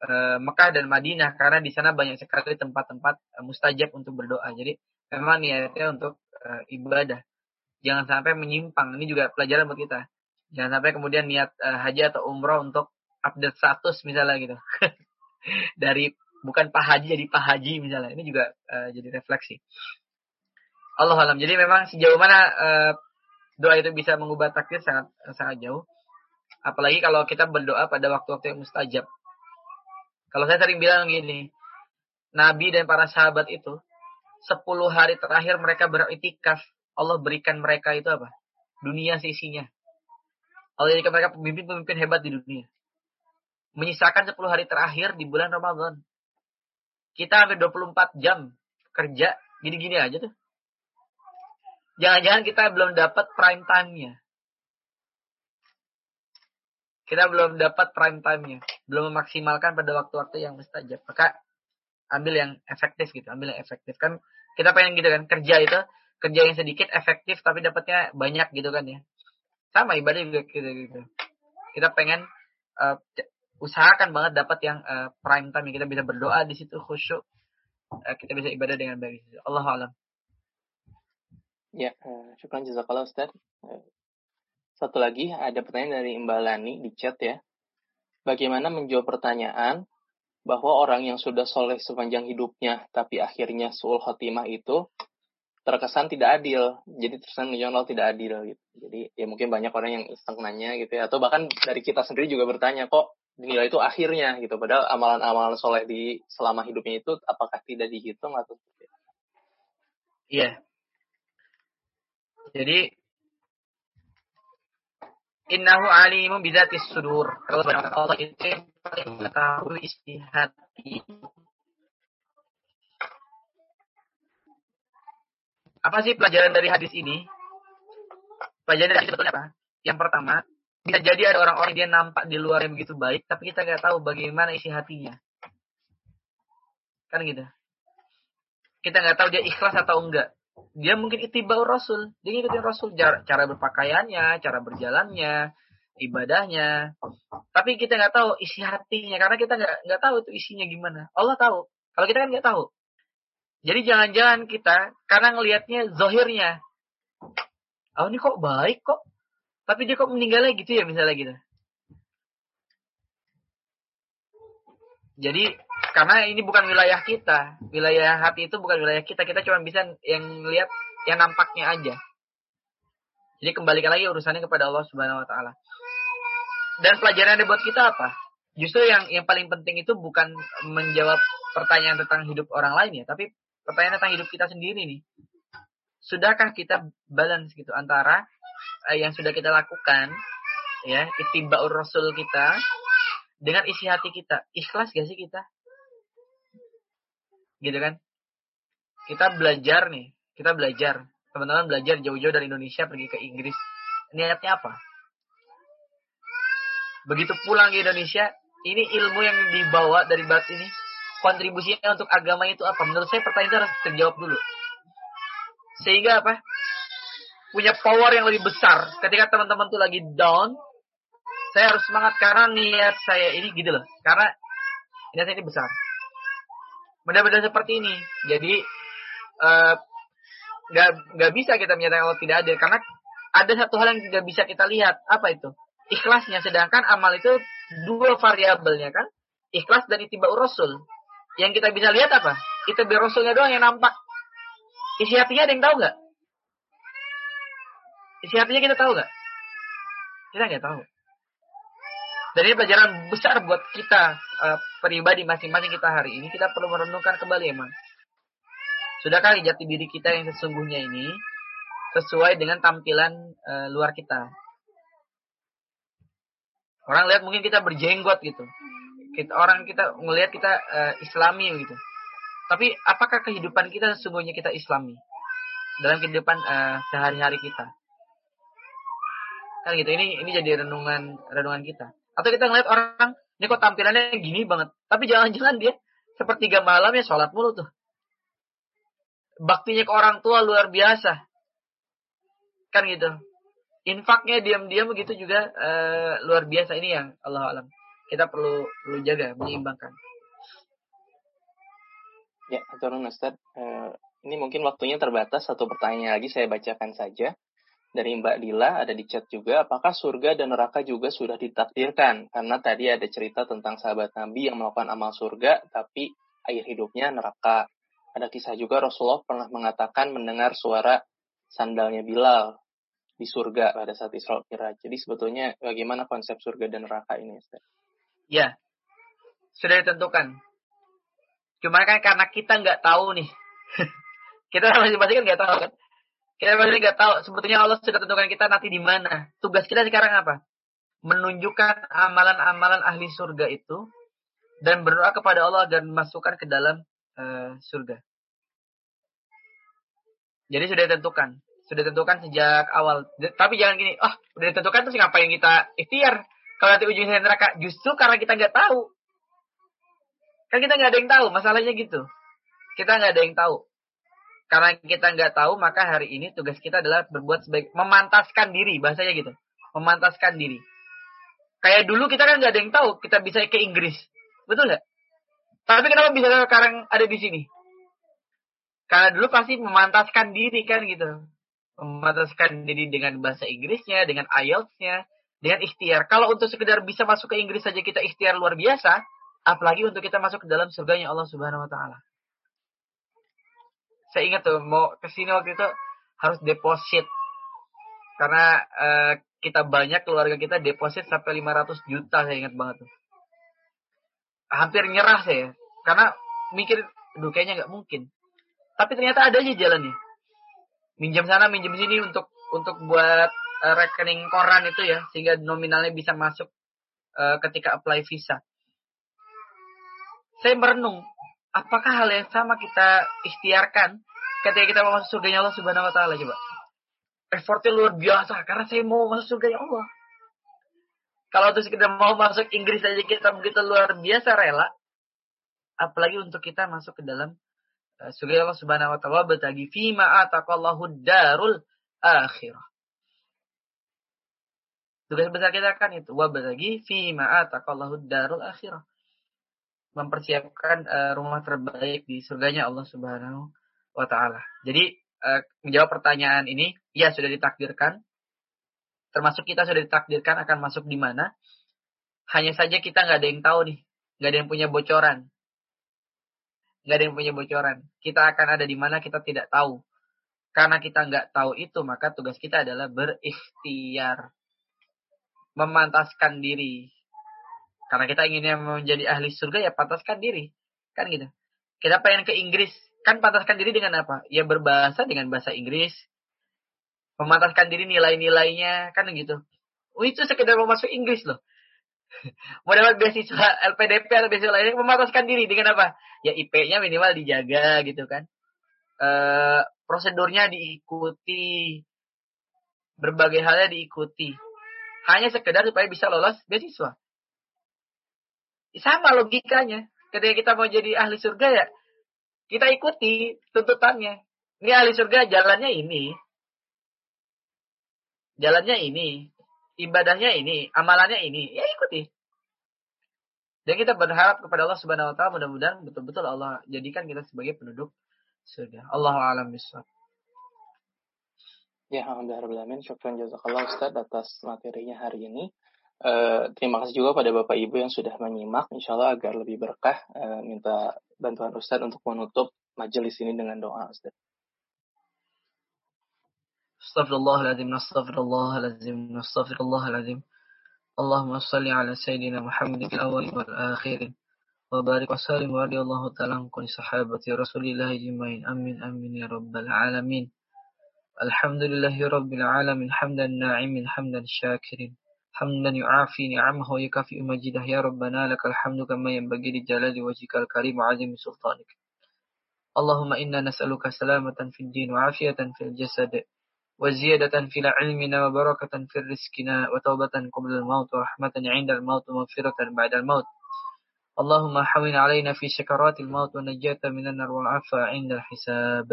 uh, Mekah dan Madinah karena di sana banyak sekali tempat-tempat uh, mustajab untuk berdoa jadi memang niatnya untuk uh, ibadah jangan sampai menyimpang ini juga pelajaran buat kita Jangan sampai kemudian niat uh, haji atau umroh untuk update status misalnya gitu. Dari bukan Pak Haji jadi Pak Haji misalnya. Ini juga uh, jadi refleksi. Allah alam. Jadi memang sejauh mana uh, doa itu bisa mengubah takdir sangat sangat jauh. Apalagi kalau kita berdoa pada waktu-waktu yang mustajab. Kalau saya sering bilang gini, Nabi dan para sahabat itu 10 hari terakhir mereka beritikaf, Allah berikan mereka itu apa? Dunia sisinya. Allah jadikan mereka pemimpin-pemimpin hebat di dunia. Menyisakan 10 hari terakhir di bulan Ramadan. Kita hampir 24 jam kerja gini-gini aja tuh. Jangan-jangan kita belum dapat prime time-nya. Kita belum dapat prime time-nya. Belum memaksimalkan pada waktu-waktu yang mustajab. Maka ambil yang efektif gitu. Ambil yang efektif. Kan kita pengen gitu kan. Kerja itu, kerja yang sedikit efektif tapi dapatnya banyak gitu kan ya sama ibadah juga gitu gitu kita pengen uh, usahakan banget dapat yang uh, prime time kita bisa berdoa di situ khusyuk uh, kita bisa ibadah dengan baik Allah alam ya uh, syukur jazakallah Ustaz satu lagi ada pertanyaan dari Mbak Lani di chat ya bagaimana menjawab pertanyaan bahwa orang yang sudah soleh sepanjang hidupnya tapi akhirnya suul khotimah itu terkesan tidak adil. Jadi terkesan Allah tidak adil gitu. Jadi ya mungkin banyak orang yang iseng nanya gitu ya. Atau bahkan dari kita sendiri juga bertanya kok dinilai itu akhirnya? Gitu. Padahal amalan-amalan soleh di selama hidupnya itu apakah tidak dihitung atau iya. Jadi innahu alimun bidatis sudur Allah itu mengetahui isi hati Apa sih pelajaran dari hadis ini? Pelajaran dari hadis sebetulnya apa? Yang pertama, bisa jadi ada orang-orang dia nampak di luar yang begitu baik, tapi kita nggak tahu bagaimana isi hatinya. Kan gitu. Kita nggak tahu dia ikhlas atau enggak. Dia mungkin itibau Rasul. Dia ngikutin Rasul. Cara berpakaiannya, cara berjalannya, ibadahnya. Tapi kita nggak tahu isi hatinya. Karena kita nggak nggak tahu itu isinya gimana. Allah tahu. Kalau kita kan nggak tahu. Jadi jangan-jangan kita karena ngelihatnya zohirnya. Oh ini kok baik kok. Tapi dia kok meninggalnya gitu ya misalnya gitu. Jadi karena ini bukan wilayah kita. Wilayah hati itu bukan wilayah kita. Kita cuma bisa yang lihat yang nampaknya aja. Jadi kembalikan lagi urusannya kepada Allah Subhanahu wa taala. Dan pelajaran buat kita apa? Justru yang yang paling penting itu bukan menjawab pertanyaan tentang hidup orang lain ya, tapi pertanyaan tentang hidup kita sendiri nih. Sudahkah kita balance gitu antara uh, yang sudah kita lakukan ya, itiba'ur rasul kita dengan isi hati kita. Ikhlas gak sih kita? Gitu kan? Kita belajar nih, kita belajar. Teman-teman belajar jauh-jauh dari Indonesia pergi ke Inggris. Niatnya apa? Begitu pulang ke Indonesia, ini ilmu yang dibawa dari bat ini kontribusinya untuk agama itu apa? Menurut saya pertanyaan itu harus terjawab dulu. Sehingga apa? Punya power yang lebih besar. Ketika teman-teman tuh lagi down, saya harus semangat karena niat saya ini gitu loh. Karena niat saya ini besar. Benar-benar seperti ini. Jadi eh, nggak uh, nggak bisa kita menyatakan Allah tidak ada karena ada satu hal yang tidak bisa kita lihat. Apa itu? Ikhlasnya. Sedangkan amal itu dua variabelnya kan? Ikhlas dan itiba rasul. Yang kita bisa lihat apa? Itiba rasulnya doang yang nampak. Isi hatinya ada yang tahu nggak? Isi hatinya kita tahu nggak? Kita nggak tahu ini pelajaran besar buat kita uh, pribadi masing-masing kita hari ini kita perlu merenungkan kembali emang Sudahkah jati diri kita yang sesungguhnya ini sesuai dengan tampilan uh, luar kita? Orang lihat mungkin kita berjenggot gitu. Kita, orang kita melihat kita uh, Islami gitu. Tapi apakah kehidupan kita sesungguhnya kita Islami dalam kehidupan uh, sehari-hari kita? Kan gitu. Ini ini jadi renungan renungan kita. Atau kita ngeliat orang ini kok tampilannya gini banget. Tapi jangan-jangan dia sepertiga malam ya sholat mulu tuh baktinya ke orang tua luar biasa. Kan gitu. Infaknya diam-diam begitu juga uh, luar biasa ini yang Allah alam. Kita perlu perlu jaga, menyeimbangkan. Ya, Aturun Ustaz. Uh, ini mungkin waktunya terbatas. Satu pertanyaan lagi saya bacakan saja. Dari Mbak Dila ada di chat juga, apakah surga dan neraka juga sudah ditakdirkan? Karena tadi ada cerita tentang sahabat Nabi yang melakukan amal surga, tapi air hidupnya neraka. Ada kisah juga Rasulullah pernah mengatakan mendengar suara sandalnya Bilal di surga pada saat Isra Mi'raj. Jadi sebetulnya bagaimana konsep surga dan neraka ini, Ustaz? Ya, sudah ditentukan. Cuma kan karena kita nggak tahu nih. kita masih-masih kan nggak tahu kan. Kita masih nggak tahu. Sebetulnya Allah sudah tentukan kita nanti di mana. Tugas kita sekarang apa? Menunjukkan amalan-amalan ahli surga itu dan berdoa kepada Allah agar masukkan ke dalam uh, surga. Jadi sudah ditentukan, sudah ditentukan sejak awal. Tapi jangan gini, oh sudah ditentukan terus ngapain kita ikhtiar? Kalau nanti ujungnya neraka, justru karena kita nggak tahu. Kan kita nggak ada yang tahu, masalahnya gitu. Kita nggak ada yang tahu. Karena kita nggak tahu, maka hari ini tugas kita adalah berbuat sebaik memantaskan diri, bahasanya gitu. Memantaskan diri. Kayak dulu kita kan nggak ada yang tahu, kita bisa ke Inggris. Betul nggak? Tapi kenapa bisa sekarang ada di sini? Karena dulu pasti memantaskan diri kan gitu. Memantaskan diri dengan bahasa Inggrisnya, dengan IELTS-nya, dengan ikhtiar. Kalau untuk sekedar bisa masuk ke Inggris saja kita ikhtiar luar biasa, apalagi untuk kita masuk ke dalam surganya Allah Subhanahu wa taala. Saya ingat tuh mau ke sini waktu itu harus deposit. Karena uh, kita banyak keluarga kita deposit sampai 500 juta saya ingat banget tuh. Hampir nyerah saya karena mikir aduh kayaknya nggak mungkin. Tapi ternyata ada aja jalannya. Minjam sana minjam sini untuk untuk buat uh, rekening koran itu ya sehingga nominalnya bisa masuk uh, ketika apply visa. Saya merenung apakah hal yang sama kita ikhtiarkan ketika kita mau masuk surganya Allah Subhanahu wa taala coba effortnya luar biasa karena saya mau masuk surganya Allah kalau untuk sekedar mau masuk Inggris saja kita begitu luar biasa rela, apalagi untuk kita masuk ke dalam uh, surga Allah Subhanahu wa taala bertagi fima ataqallahu darul akhirah. Tugas besar kita kan itu wa bertagi fima ataqallahu darul akhirah. Mempersiapkan uh, rumah terbaik di surganya Allah Subhanahu wa taala. Jadi uh, menjawab pertanyaan ini, ya sudah ditakdirkan termasuk kita sudah ditakdirkan akan masuk di mana. Hanya saja kita nggak ada yang tahu nih, nggak ada yang punya bocoran, nggak ada yang punya bocoran. Kita akan ada di mana kita tidak tahu. Karena kita nggak tahu itu, maka tugas kita adalah berikhtiar, memantaskan diri. Karena kita inginnya menjadi ahli surga, ya pantaskan diri, kan gitu. Kita pengen ke Inggris, kan pantaskan diri dengan apa? Ya berbahasa dengan bahasa Inggris, memantaskan diri nilai-nilainya kan gitu. Oh, itu sekedar mau masuk Inggris loh. mau dapat beasiswa LPDP atau beasiswa lainnya memantaskan diri dengan apa? Ya IP-nya minimal dijaga gitu kan. E, prosedurnya diikuti. Berbagai halnya diikuti. Hanya sekedar supaya bisa lolos beasiswa. Sama logikanya. Ketika kita mau jadi ahli surga ya, kita ikuti tuntutannya. Ini ahli surga jalannya ini. Jalannya ini. Ibadahnya ini. Amalannya ini. Ya ikuti. Dan kita berharap kepada Allah Subhanahu wa taala mudah-mudahan betul-betul Allah jadikan kita sebagai penduduk surga. Allahu a'lam bishawab. Ya, alhamdulillah. Syukran jazakallah Ustaz atas materinya hari ini. Eh, terima kasih juga pada Bapak Ibu yang sudah menyimak. Insya Allah agar lebih berkah, uh, minta bantuan Ustadz untuk menutup majelis ini dengan doa Ustadz. Astaghfirullahaladzim, astaghfirullahaladzim, astaghfirullahaladzim. Allahumma salli ala Sayyidina muhammadin awal wal-akhirin. Wa barik wa salim wa radiyallahu ta'ala kuni sahabati rasulillahi jimain. Amin, amin ya rabbal alamin. Alhamdulillahi rabbil alamin. Hamdan na'imin, hamdan syakirin. حمدا يعافي نعمه ويكافئ مجيده. يا ربنا لك الحمد كما ينبغي لجلال وجهك الكريم وعظيم سلطانك. اللهم إنا نسألك سلامة في الدين وعافية في الجسد وزيادة في علمنا وبركة في رزقنا وتوبة قبل الموت ورحمة عند الموت ومغفرة بعد الموت. اللهم حوين علينا في سكرات الموت ونجاة من النار والعفو عند الحساب.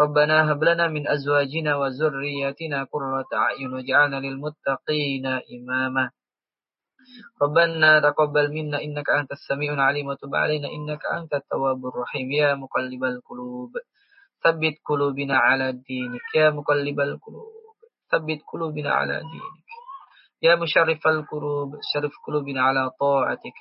ربنا هب لنا من أزواجنا وذرياتنا قرة أعين واجعلنا للمتقين إماما. ربنا تقبل منا إنك أنت السميع العليم وتب علينا إنك أنت التواب الرحيم. يا مقلب القلوب ثبت قلوبنا على دينك. يا مقلب القلوب ثبت قلوبنا على دينك. يا مشرف القلوب شرف قلوبنا على طاعتك.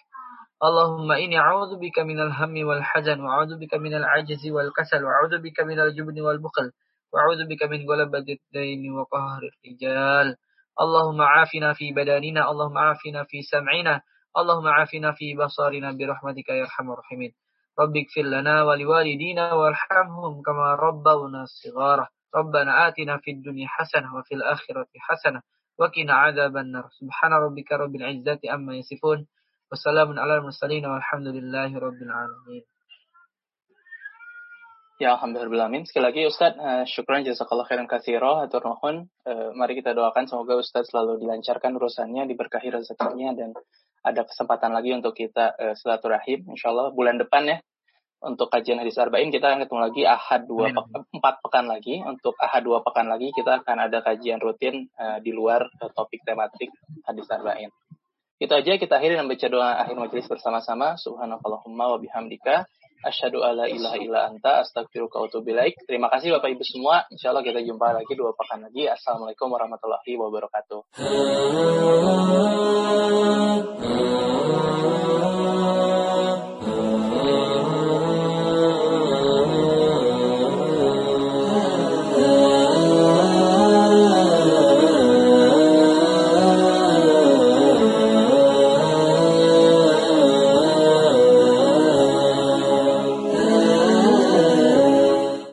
اللهم إني أعوذ بك من الهم والحزن وأعوذ بك من العجز والكسل وأعوذ بك من الجبن والبخل وأعوذ بك من غلبة الدين وقهر الرجال. اللهم عافنا في بداننا اللهم عافنا في سمعنا اللهم عافنا في بصرنا برحمتك يا أرحم الراحمين. رب اغفر لنا ولوالدينا وارحمهم كما ربونا صغارا. ربنا آتنا في الدنيا حسنة وفي الآخرة حسنة وقنا عذاب النار. سبحان ربك رب العزة أما يصفون. Wassalamun ala mursalin. Ya alhamdulillah amin. Sekali lagi Ustaz, uh, eh, syukran jazakallah khairan katsira atur nuhun. Uh, eh, mari kita doakan semoga Ustaz selalu dilancarkan urusannya, diberkahi rezekinya dan ada kesempatan lagi untuk kita uh, silaturahim insyaallah bulan depan ya. Untuk kajian hadis arba'in kita akan ketemu lagi ahad dua pekan, empat pekan lagi. Untuk ahad dua pekan lagi kita akan ada kajian rutin uh, di luar topik tematik hadis arba'in. Itu aja kita akhiri dengan baca doa akhir majelis bersama-sama. Subhanakallahumma wa bihamdika asyhadu alla ilaha illa anta astaghfiruka wa atubu Terima kasih Bapak Ibu semua. Insyaallah kita jumpa lagi dua pekan lagi. Assalamualaikum warahmatullahi wabarakatuh.